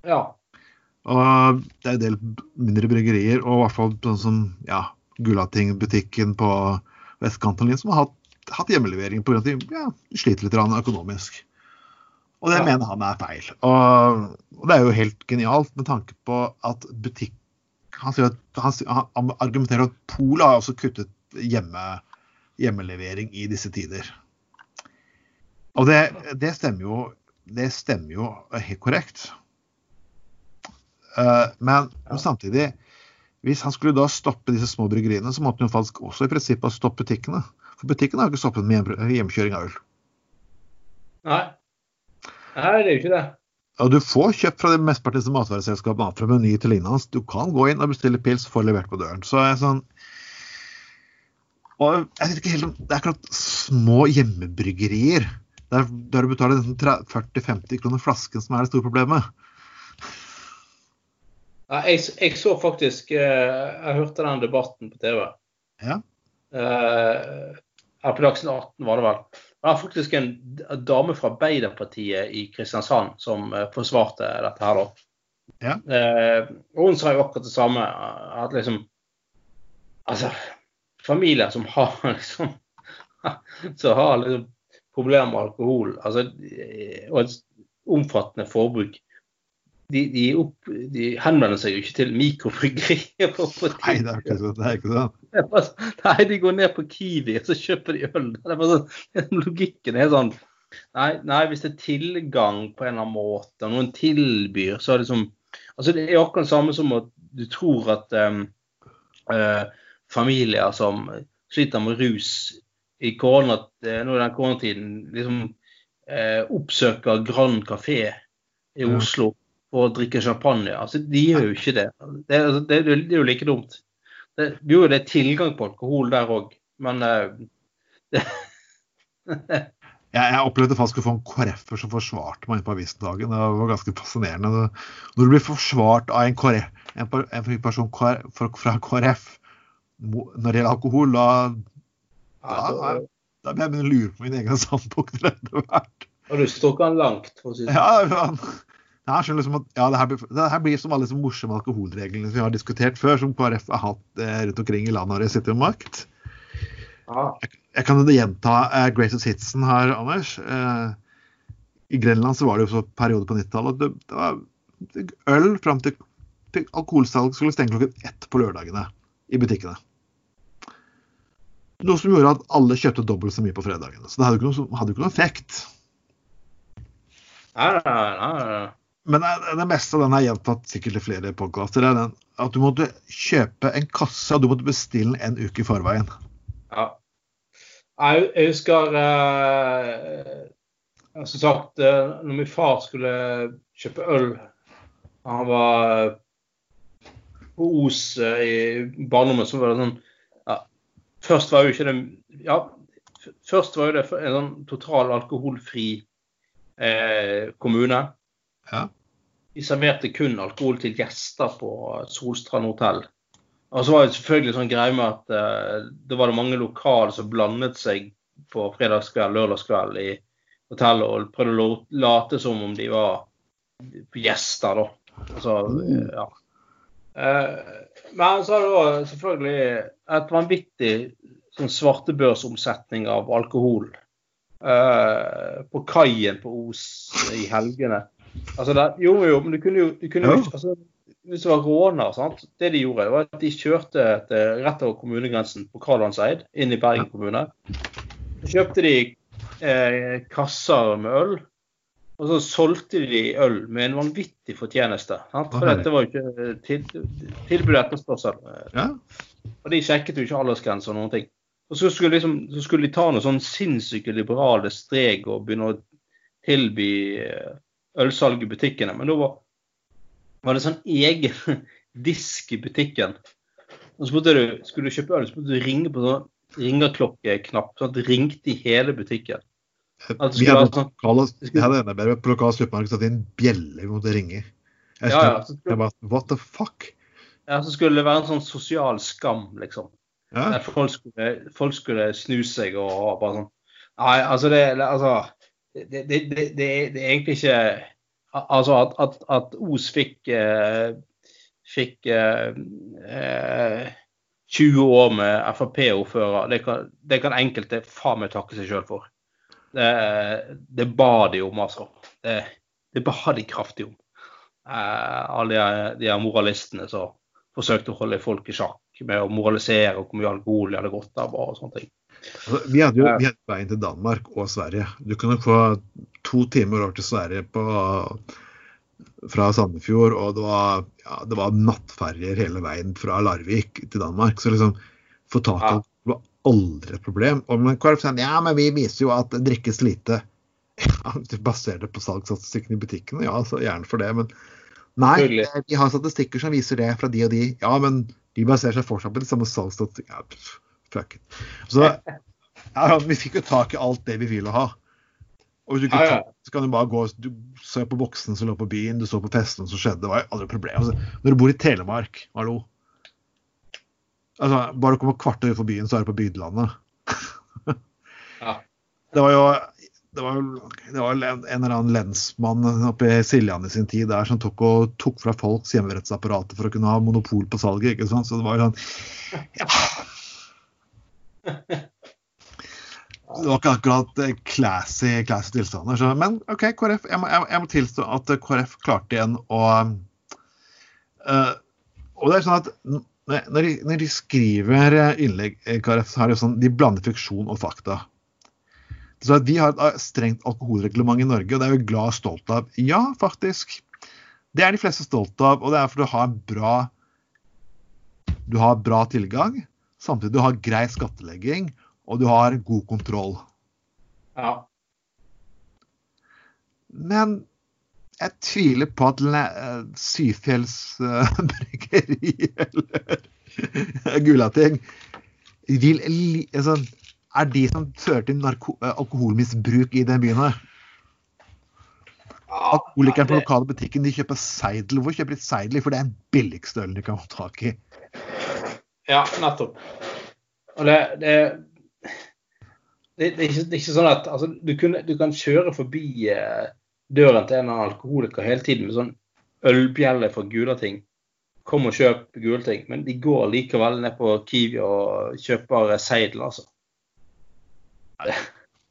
ja. Og det er en del mindre bryggerier, og i hvert fall sånn som ja, Gulating-butikken på vestkanten som har hatt, hatt hjemmelevering pga. at de ja, sliter litt økonomisk. Og det Ja. mener han er feil. Og, og det er jo helt genialt med tanke på at butikk Han, sier at, han, han argumenterer at Polet har også kuttet hjemme, hjemmelevering i disse tider. Og det, det stemmer jo Det stemmer jo helt korrekt. Eh, men Ja. samtidig, hvis han skulle da stoppe disse små bryggeriene, så måtte han jo faktisk også i prinsippet stoppe butikkene. For butikkene har jo ikke stoppet med hjemkjøring av øl. Nei. Nei, det er jo ikke det. Og du får kjøpt fra de mesteparten av matvareselskapene, alt fra Meny til lignende. Du kan gå inn og bestille pils og få levert på døren. Så er sånn Og jeg vet ikke helt om Det er akkurat små hjemmebryggerier. Der, der du betaler 30-40-50 kroner flasken som er det store problemet. Ja, jeg, jeg så faktisk eh, Jeg hørte den debatten på TV. Ja. Eh, her på Dagsnytt 18 var det vel. Det var faktisk en dame fra Arbeiderpartiet i Kristiansand som eh, forsvarte dette her, da. Ja. Eh, og hun sa jo akkurat det samme. At liksom Altså, familier som har liksom Som har liksom problemer med alkohol, altså, eh, og et omfattende forbruk de, de, opp, de henvender seg jo ikke til mikrobryggerier. Nei, det er ikke sånn. Det er ikke sånn. det er bare Nei, de går ned på Kiwi og så kjøper de øl. Det er sånn, logikken er sånn nei, nei, hvis det er tilgang på en eller annen måte, og noen tilbyr, så er det som altså Det er akkurat det samme som at du tror at um, eh, familier som sliter med rus i korona, eh, nå i den koronatiden liksom eh, oppsøker Grand Café i. Oslo for å drikke champagne. Altså, de gjør jo ikke det. Det, er- altså, det, det er jo like dumt. Det, jo, det er tilgang på alkohol der òg, men eh, det, Jeg, opplevde faktisk å få en KrF-er som forsvarte meg på avisen dagen. Det var ganske fascinerende. Når du blir forsvart av en, KrF, en, en person fra- KrF når det gjelder alkohol, da, da, da blir jeg begynne å lure på mine egne standpunkter etter hvert. og du stokker den langt, for å si det sånn. Ja, han, jeg skjønner liksom at ja, det, her blir, det her blir som alle disse morsomme alkoholreglene som vi har diskutert før, som KrF har hatt eh, rundt omkring i landet når de sitter med makt. Ah. Jeg kan jo gjenta eh, Greatest Hitsen her, Anders. Eh, I Grenland så var det jo så periode på 90-tallet at det, det var øl fram til, til alkoholsalg skulle stenge klokken ett på lørdagene i butikkene. Noe som gjorde at alle kjøpte dobbelt så mye på fredagene. Så det hadde jo ikke ikke noen effekt. Nei, nei, nei, nei. Men det, det meste av den er gjentatt sikkert i flere podkaster. er den At du måtte kjøpe en kasse, og du måtte bestille en uke i forveien. Ja. Jeg, jeg husker eh, Som sagt, eh, når min far skulle kjøpe øl Han var på Os eh, i barndommen, så var det sånn Først var jo ikke det Ja, først var jo det en sånn total alkoholfri eh, kommune. Ja. De serverte kun alkohol til gjester på Solstrand hotell. Og så var det selvfølgelig sånn greie med at eh, det var det mange lokale som blandet seg på fredagskveld, lørdagskveld i hotellet og prøvde å late som om de var gjester, da. Altså, eh, ja. Eh, Men så har du òg selvfølgelig et vanvittig sånn svartebørsomsetning av alkohol uh, på kaien på Os i helgene. Altså det, jo, jo, men du kunne jo, du kunne jo altså, Hvis det var råner, sant? det de gjorde, var at de kjørte til, rett over kommunegrensen på Karlandseid, inn i Bergen kommune. Så kjøpte de eh, kasser med øl, og så solgte de øl med en vanvittig fortjeneste. Sant? For dette var jo ikke til, tilbud etterspørsel. Ja. Og de sjekket jo ikke aldersgrense og noen ting. Og så skulle, liksom, så skulle de ta noen sånn sinnssyke liberale strek og begynne å tilby eh, ølsalg i butikkene. Men da var, var det sånn egen disk i butikken. Og så spurte du, skulle du kjøpe øl, så måtte du ringe på sånn ringeklokeknapp, sånn at det ringte i hele butikken. At Vi hadde, sånn, lokale, vi hadde enda bedre på lokal sluttmarked satt inn bjeller vi måtte ringe. Jeg, ja, ja, skulle... jeg bare, What the fuck? ja, så skulle det være en sånn sosial skam, liksom. Ja. Der folk skulle, folk skulle snu seg og bare sånn Nei, altså det, altså, det, det, det, det, det er egentlig ikke Altså at, at, at Os fikk eh, fikk eh, eh, 20 år med Frp-ordfører, det, kan- det kan enkelte faen meg takke seg sjøl for. Det, det ba de om, altså. Det, det ba de kraftig om. Eh, alle de, de moralistene som forsøkte å holde folk i sjakk med å moralisere og hvor mye alkohol de hadde godt av og sånne ting. Altså, vi hadde jo vi hadde veien til Danmark og Sverige. Du kunne få to timer over til Sverige på, fra Sandefjord, og det var, ja, det var nattferjer hele veien fra Larvik til Danmark. Så liksom få tak i Ja. Aldri et problem. Og men KrF sier ja, men vi viser jo at det drikkes lite. Ja, du baserer det på salgsstatistikken i butikkene, ja, så gjerne for det. Men nei, eh, vi har statistikker som viser det fra de og de. Ja, men de baserer seg fortsatt på de samme salgsstatistikkene. Ja, fuck it. Så ja, vi fikk jo tak i alt det vi ville ha. Og hvis du ikke tar, så kan du bare gå Du så på boksene som lå på byen, du så på festene som skjedde. Det var jo aldri et problem. Altså, når du bor i Telemark, hallo altså, Bare du kommer kvarter utenfor byen, så er du på bygdelandet. Ja. Det var jo det var, det var en eller annen lensmann oppe i Siljan i sin tid der som tok, og, tok fra folks hjemmerettsapparater for å kunne ha monopol på salget. ikke sant? Så det var jo sånn ja. Det var ikke akkurat eh, classy, classy tilstander. Så, men OK, KrF. Jeg må, jeg, jeg må tilstå at eh, KrF klarte igjen å uh, Og det er sånn at når de, når de skriver eh, innlegg KrF, så det jo sånn de blander fiksjon og fakta. Så Vi har et eh, strengt alkoholreglement i Norge, og det er vi glad og stolt av. Ja, faktisk. Det er de fleste stolt av, og det er fordi du har bra du har bra tilgang, samtidig du har grei skattlegging, og du har god kontroll. Ja. Men jeg tviler på at eh, Syfjells bryggeri eller Gulating vil altså, er de som fører til eh, alkoholmisbruk i den byen her. Alkoholikeren på lokale butikken de kjøper seidel. Hvor kjøper de seidel? For det er den billigste ølen de kan få tak i. Ja, nettopp. Og det, det, det, det, er ikke, det er ikke sånn at altså, du, kunne, du kan kjøre forbi eh, døren til en annen alkoholiker hele tiden med sånn ølbjelle fra Gulating. Kom og kjøp Gulating. Men de går likevel ned på Kiwi og kjøper seidel, altså.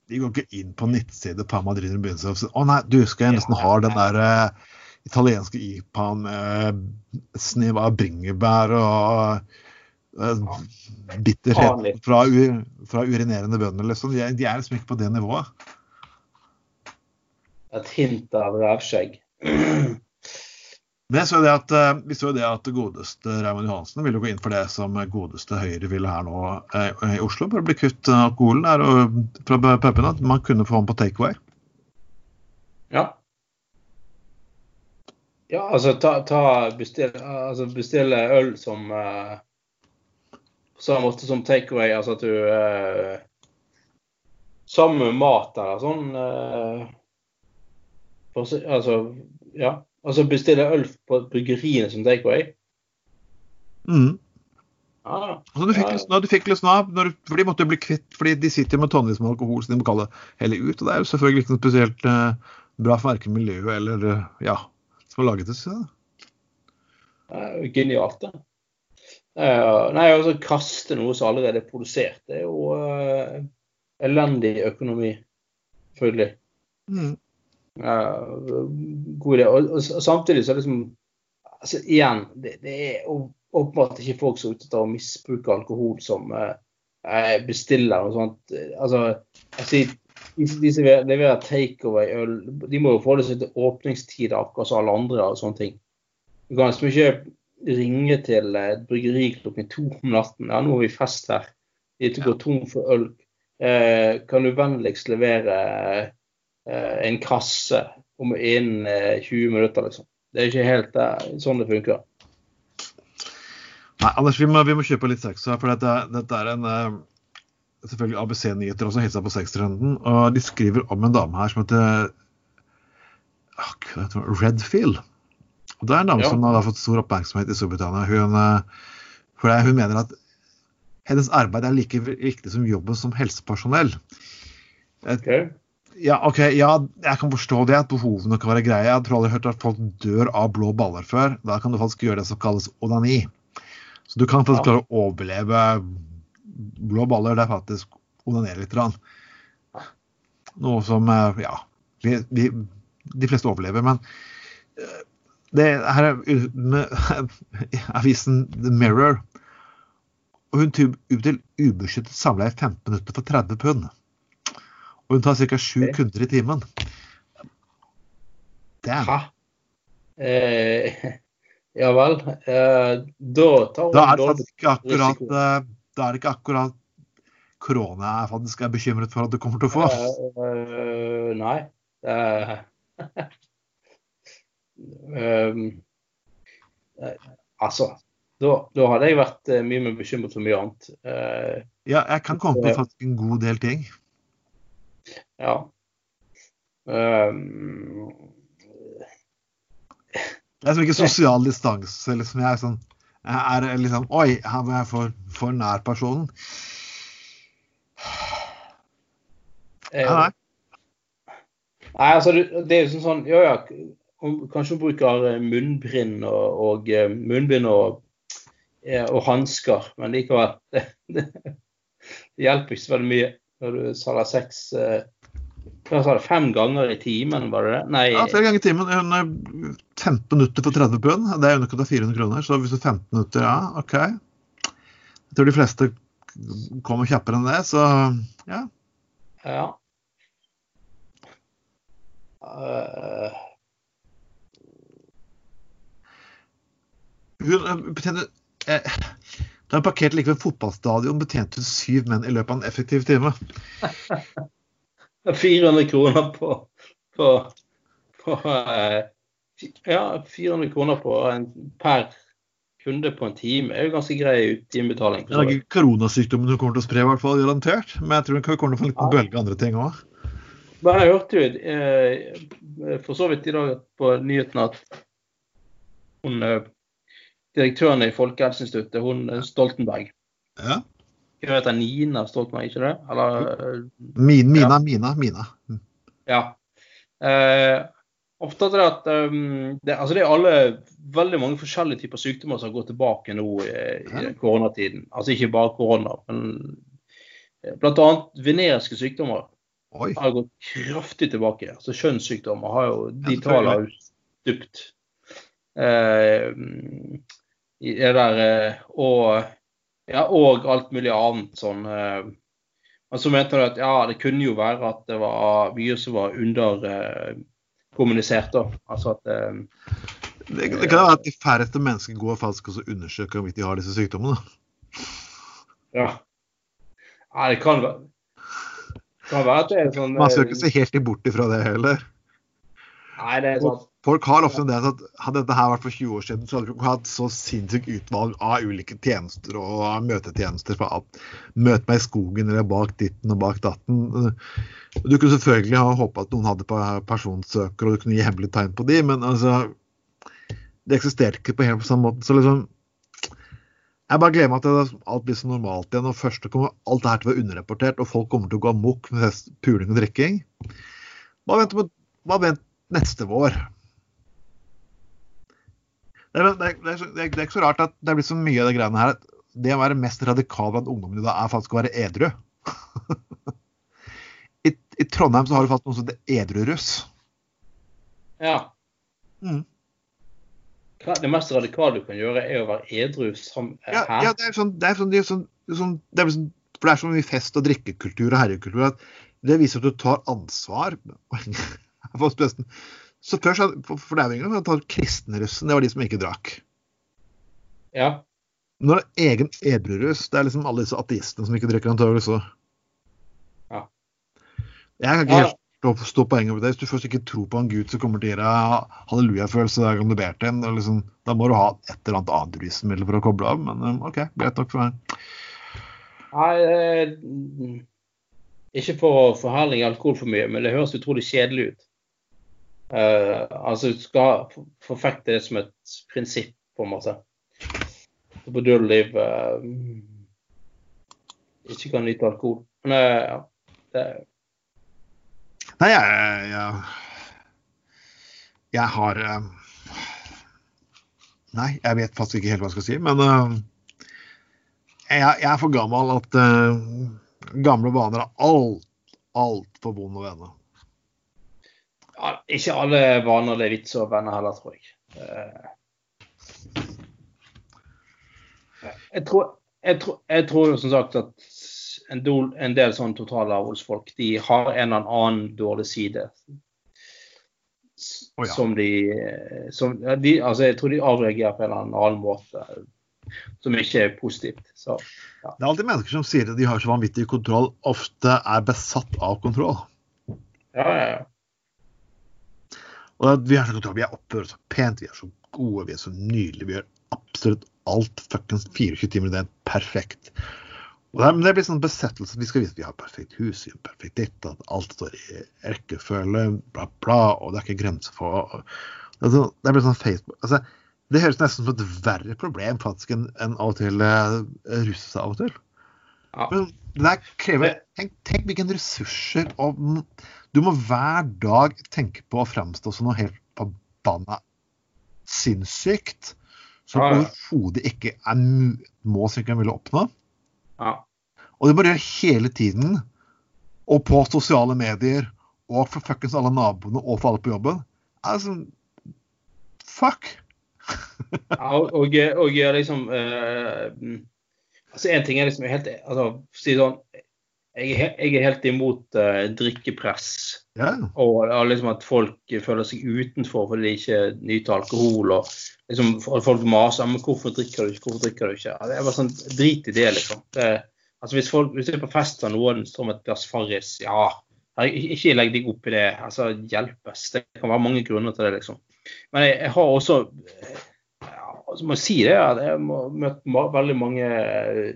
De går ikke inn på nettside på Madrid og begynner å si Å nei, du skal jeg nesten ha den der uh, italienske IPA-en med snev av bringebær og uh, bitterhet fra, fra urinerende bønder, liksom. De er, de er liksom ikke på det nivået. Et hint av rævskjegg. Men jeg så det at, eh, vi så det at godeste Raymond Johansen ville gå inn for det som godeste Høyre ville her nå eh, i Oslo. Bare bli kvitt eh, alkoholen der og fra pubene. At man kunne få ham på takeaway. Ja. Ja, altså ta, ta bestill, altså bestille øl som uh, På samme måte som takeaway, altså at du uh, Sammen med mat eller sånn eh, Altså, ja. Altså bestille øl på bryggeriene som takeaway. Mm. Ja, ja. Altså, du fikk snø, du fikk når, du- for de måtte jo bli kvitt, fordi de sitter med tonnevis med alkohol, så de må kalle det helle ut. Og det er jo selvfølgelig ikke noe spesielt eh, bra for verken miljøet eller eh, ja, som har laget det. Så. Jo genialt, det. Uh, nei, altså kaste noe som allerede er produsert, det er jo uh, elendig økonomi, selvfølgelig. Mm. God idé. Og, og, samtidig så er det liksom altså Igjen, det, det er åpenbart ikke folk som er ute av å misbruke alkohol som bestiller og sånt. Altså, altså de, de som leverer takeaway-øl, de må jo forholde seg til åpningstid akkurat som alle andre og sånne ting. Du kan liksom ikke ringe til et bryggeri klokken to om natten. Ja, nå har vi fest her. De går tom for øl. Eh, kan du vennligst levere eh, en kasse om innen eh, 20 minutter, liksom. Det er ikke helt eh, sånn det funker. Nei, Anders, vi må, vi må kjøpe litt sex her. For dette, dette er en eh, Selvfølgelig ABC-nyheter også hilsa på sextrenden. Og de skriver om en dame her som heter Redfield. Og Det er en dame ja. som har fått stor oppmerksomhet i Storbritannia. Hun, eh, for hun mener at hennes arbeid er like viktig som jobben som helsepersonell. Okay. Ja, ok, ja, jeg kan forstå det, at behovene kan være greie. Jeg tror aldri hørt at folk dør av blå baller før. Da kan du faktisk gjøre det som kalles onani. Så du kan faktisk klare å overleve blå baller. Det er faktisk onanere litt. Noe som eh, Ja, vi, vi, de fleste overlever. Men eh, det her er med avisen The Mirror. Og hun ut til ubeskyttet samleie 15 minutter for 30 pund. Og hun tar ca. sju kunder i timen. Damn. Hæ? Eh, ja vel. Eh, da tar hun da er, det ikke akkurat, eh, da er det ikke akkurat korona jeg faktisk er bekymret for at du kommer til å få. Uh, uh, nei. Uh, Um, altså, da, da, hadde jeg vært mye mer bekymret for mye annet. Ja, jeg kan komme på faktisk en god del ting. Ja. Um, det er som ikke sosial distanse. Liksom. Jeg er sånn jeg er liksom Oi, her var jeg for, for nær personen. Nei, nei. Nei, altså, det er jo sånn, sånn Ja, ja, kanskje hun bruker eh, munnbind og, og eh, munnbind og, og hansker, men likevel. Det, det, det, hjelper ikke så veldig mye når du sa eh, hva sa det, fem ganger i timen, var det det? Nei. Ja, flere ganger i timen. 15 minutter for 30 pund. Det er underkant av 400 kroner. Så hvis du 15 minutter, ja, OK. Jeg tror de fleste kommer kjappere enn det, så ja. Ja. Uh, Hun betjener eh, Da hun parkerte like ved fotballstadion, betjente hun syv menn i løpet av en effektiv time. 400 kroner på, på, på eh, Ja, 400 kroner på en, per kunde på en time er jo ganske grei timebetaling. Det er ikke koronasykdommen hun kommer til å spre, i hvert fall, garantert. Men jeg tror hun kommer til å få en liten bølge andre ting òg. Jeg hørte jo eh, for så vidt i dag på nyhetene at hun eh, direktøren i Folkehelseinstituttet, hun Stoltenberg. Ja. Hun heter Nina Stoltenberg, ikke det? Eller, eh, Min, Mina, ja. Mina, Mina. Mm. Ja. Eh, ofte er det at um, det, altså det er alle veldig mange forskjellige typer sykdommer som har gått tilbake nå i, i ja. koronatiden. Altså ikke bare korona, men eh, bl.a. veneriske sykdommer Oi. har gått kraftig tilbake. Altså Kjønnssykdommer har jo De tallene har stupt. Eh, det der, eh, og, ja, og alt mulig annet sånn. Eh, men så mente du at ja, det kunne jo være at det var mye som var underkommunisert. da. Altså at det, det, kan være at de færreste mennesker går faktisk og undersøker om de har disse sykdommene. Ja. ja, det kan være. Det kan være at det er sånn Man skal ikke se helt bort ifra det heller. Nei, det er sant. Folk har ofte det at Hadde dette her vært for 20 år siden, så hadde vi ikke hatt så sinnssykt utvalg av ulike tjenester og møtetjenester. for alt. Møt meg i skogen eller bak ditten og bak datten. Du kunne selvfølgelig ha håpa at noen hadde personsøker, og du kunne gi hemmelige tegn på de, men altså Det eksisterte ikke på helt på samme måte. Så liksom Jeg bare gleder meg til at alt blir så normalt igjen. og Først kommer alt det her til å være underrapportert, og folk kommer til å gå amok med puling og drikking. Bare vent, bare vent neste vår. Det Det er, det, er, det, er, er, er ikke så rart at det blir så mye av det greiene her. at Det å være mest radikal blant ungdommene da er faktisk å være edru. I, I Trondheim så har du faktisk noe som heter edruruss. Ja. Mm. Det mest radikale du kan gjøre, er å være edru som Ja, Hæ? ja, det er sånn, det er sånn, det er sånn, sånn, det er sånn For det er så mye fest og drikkekultur og herrekultur at det viser at du tar ansvar. Så først, for, det er jo ingen tar kristenrussen, det var de som ikke drakk. ja. Nå er det egen edruruss. Det er liksom alle disse ateistene som ikke drikker antakeligvis òg. Ja. Jeg kan ikke Ja. helt stå, stå poenget med det. Hvis du først ikke tror på en gud som kommer til å gi deg hallelujafølelse hver gang du ber til en, liksom, da må du ha et eller annet annet rusmiddel for å koble av. Men um, OK, greit nok for meg. Nei, eh, ikke for å forherlige alkohol for mye, men det høres utrolig kjedelig ut. Eh, altså, du skal forfekte det som et prinsipp, på en måte. På dødeliv uh, ikke kan nyte alkohol. Men uh, ja, det, Nei, jeg, jeg, jeg har Nei, jeg vet faktisk ikke helt hva jeg skal si, men jeg, jeg er for gammel at uh, gamle vaner er alt, altfor vonde å vende. Ja, ikke alle vaner det er vits å vende heller, tror jeg. Eh, jeg tror, jeg, tror, jeg tror som sagt at en del, en del sånn totalavholdsfolk de har en eller annen dårlig side. Ja. Som de, som, de altså Jeg tror de avreagerer på en eller annen måte som ikke er positivt. Så Det er alltid mennesker som sier at de har så vanvittig kontroll, ofte er besatt av kontroll. ja, ja, ja. Og vi har så kontroll, vi er oppfører oss så pent, vi er så gode, vi er så nydelige, vi gjør absolutt alt fuckings 24 timer i døgnet perfekt. Og det, det blir sånn besettelse. Vi skal vise at vi har perfekt hus, perfekt ditt, at alt står i rekkefølge, bla, bla, og det er ikke grenser for Det, er sånn- det blir sånn Facebook altså, Det høres nesten som et verre problem faktisk enn en av og til uh, russe seg av og til. ja. Men det der krever tenk, tenk hvilke ressurser og Du må hver dag tenke på å fremstå som noe helt forbanna sinnssykt. Som Ja, ja. overhodet ikke er må som ikke er mulig å oppnå. ja. Og det må gjør hele tiden. Og på sosiale medier. Og for fuckings alle naboene og for alle på jobben. Altså Fuck! Ja, og, og, og liksom eh, altså En ting er liksom helt altså, si sånn, jeg, er, jeg er helt imot uh, drikkepress. Ja. Og, og liksom at folk føler seg utenfor fordi de ikke nyter alkohol. og liksom Folk maser men hvorfor drikker du ikke, hvorfor drikker du ikke. Det er bare sånn, Drit i det, liksom. Det, altså Hvis folk, hvis du er på fest og noen står med et glass Farris, ja, ikke legg deg opp i det. altså Hjelpes. Det kan være mange grunner til det, liksom. Men jeg, jeg har også ja, altså, må jeg si det, jeg har møtt veldig mange eh,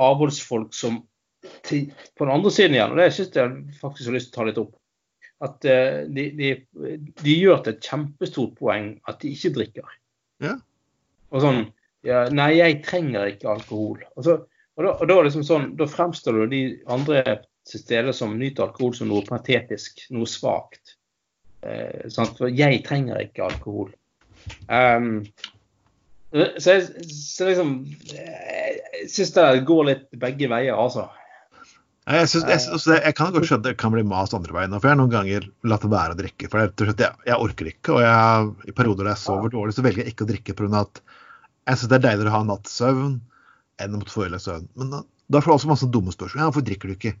avholdsfolk som på den andre siden igjen, og det syns jeg faktisk har lyst til å ta litt opp, at eh, de, de, de gjør til et kjempestort poeng at de ikke drikker. Ja. Og sånn ja, Nei, jeg trenger ikke alkohol. Og, så, og, da, og da, liksom sånn, da fremstår du de andre til stede som nyter alkohol som noe patetisk, noe svakt. Eh, sant? For jeg trenger ikke alkohol. Um, så jeg, så liksom eh, Jeg syns det går litt begge veier, altså. Jeg, synes, jeg, synes, også jeg kan godt skjønne det kan bli mast andre veien. For jeg har noen ganger latt være å drikke. For jeg, jeg orker ikke. Og jeg, i perioder der jeg sover dårlig, så velger jeg ikke å drikke pga. at jeg syns det er deiligere å ha nattsøvn enn å måtte få ødelagt søvn. Men da, da får du også masse dumme spørsmål. Ja, hvorfor drikker du ikke?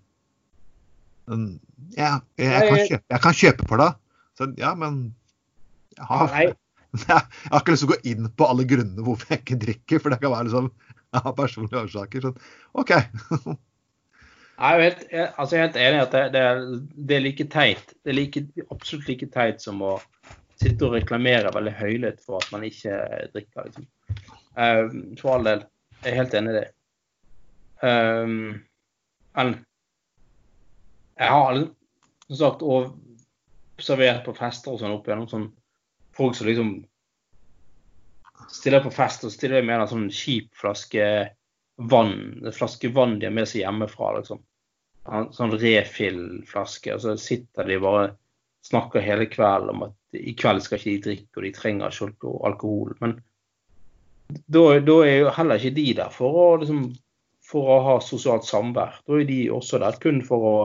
Men, ja, jeg, kan kjøpe, jeg kan kjøpe for deg. Så ja, men jeg har, jeg har ikke lyst til å gå inn på alle grunnene hvorfor jeg ikke drikker. For det kan være liksom, jeg har personlige årsaker. Sånn, OK. Jeg er jo helt, jeg, altså helt enig i at det, det, er, det er like teit. Det er like, absolutt like teit som å sitte og reklamere veldig høylytt for at man ikke drikker. Liksom. Um, for all del. Jeg er helt enig i det. Um, men jeg har som sagt observert på fester og sånn opp igjennom sånn folk som liksom stiller på fest og stiller med en sånn kjip flaske vann, flaske vann de har med seg hjemmefra. liksom. En sånn refill-flaske, og så sitter de bare snakker hele kvelden om at i kveld skal ikke de drikke, og de trenger ikke alkohol. Men da, da er jo heller ikke de der for å, liksom, for å ha sosialt samvær. Da er de også der kun for å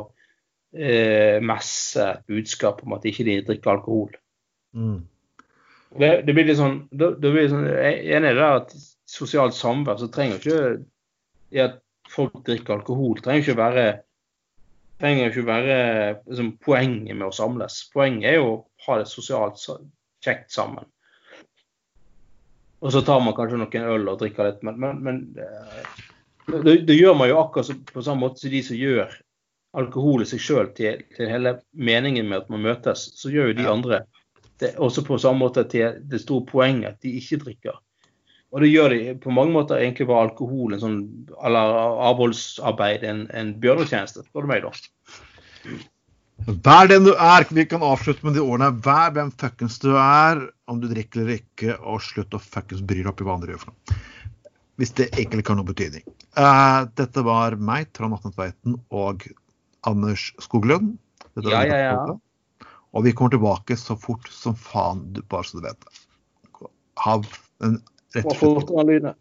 eh, messe et budskap om at ikke de drikker alkohol. Mm. Det, det, blir litt sånn, det, det blir sånn Jeg er enig i det at sosialt samvær så trenger ikke at folk drikker alkohol, trenger ikke å være trenger jo ikke være liksom, poenget med å samles. Poenget er jo å ha det sosialt kjekt sammen. Og så tar man kanskje noen øl og drikker litt, men, men, men det, det, gjør man jo akkurat på samme måte som de som gjør alkohol i seg sjøl til, til, hele meningen med at man møtes. Så gjør jo de andre det også på samme måte til det store poenget at de ikke drikker. Og det gjør de på mange måter egentlig var alkohol en sånn, eller avholdsarbeid en, en bjørnetjeneste, spør du meg, da. Vær den du er. Vi kan avslutte med de ordene. Vær hvem fuckings du er, om du drikker eller ikke, og slutt å fuckings bry deg opp i hva andre gjør for noe. Hvis det egentlig ikke har noen betydning. Uh, dette var meg, Trond Atne Tveiten og Anders Skoglund. ja, ja, ja. Og vi kommer tilbake så fort som faen, bare så du vet det. Ha en rett og slett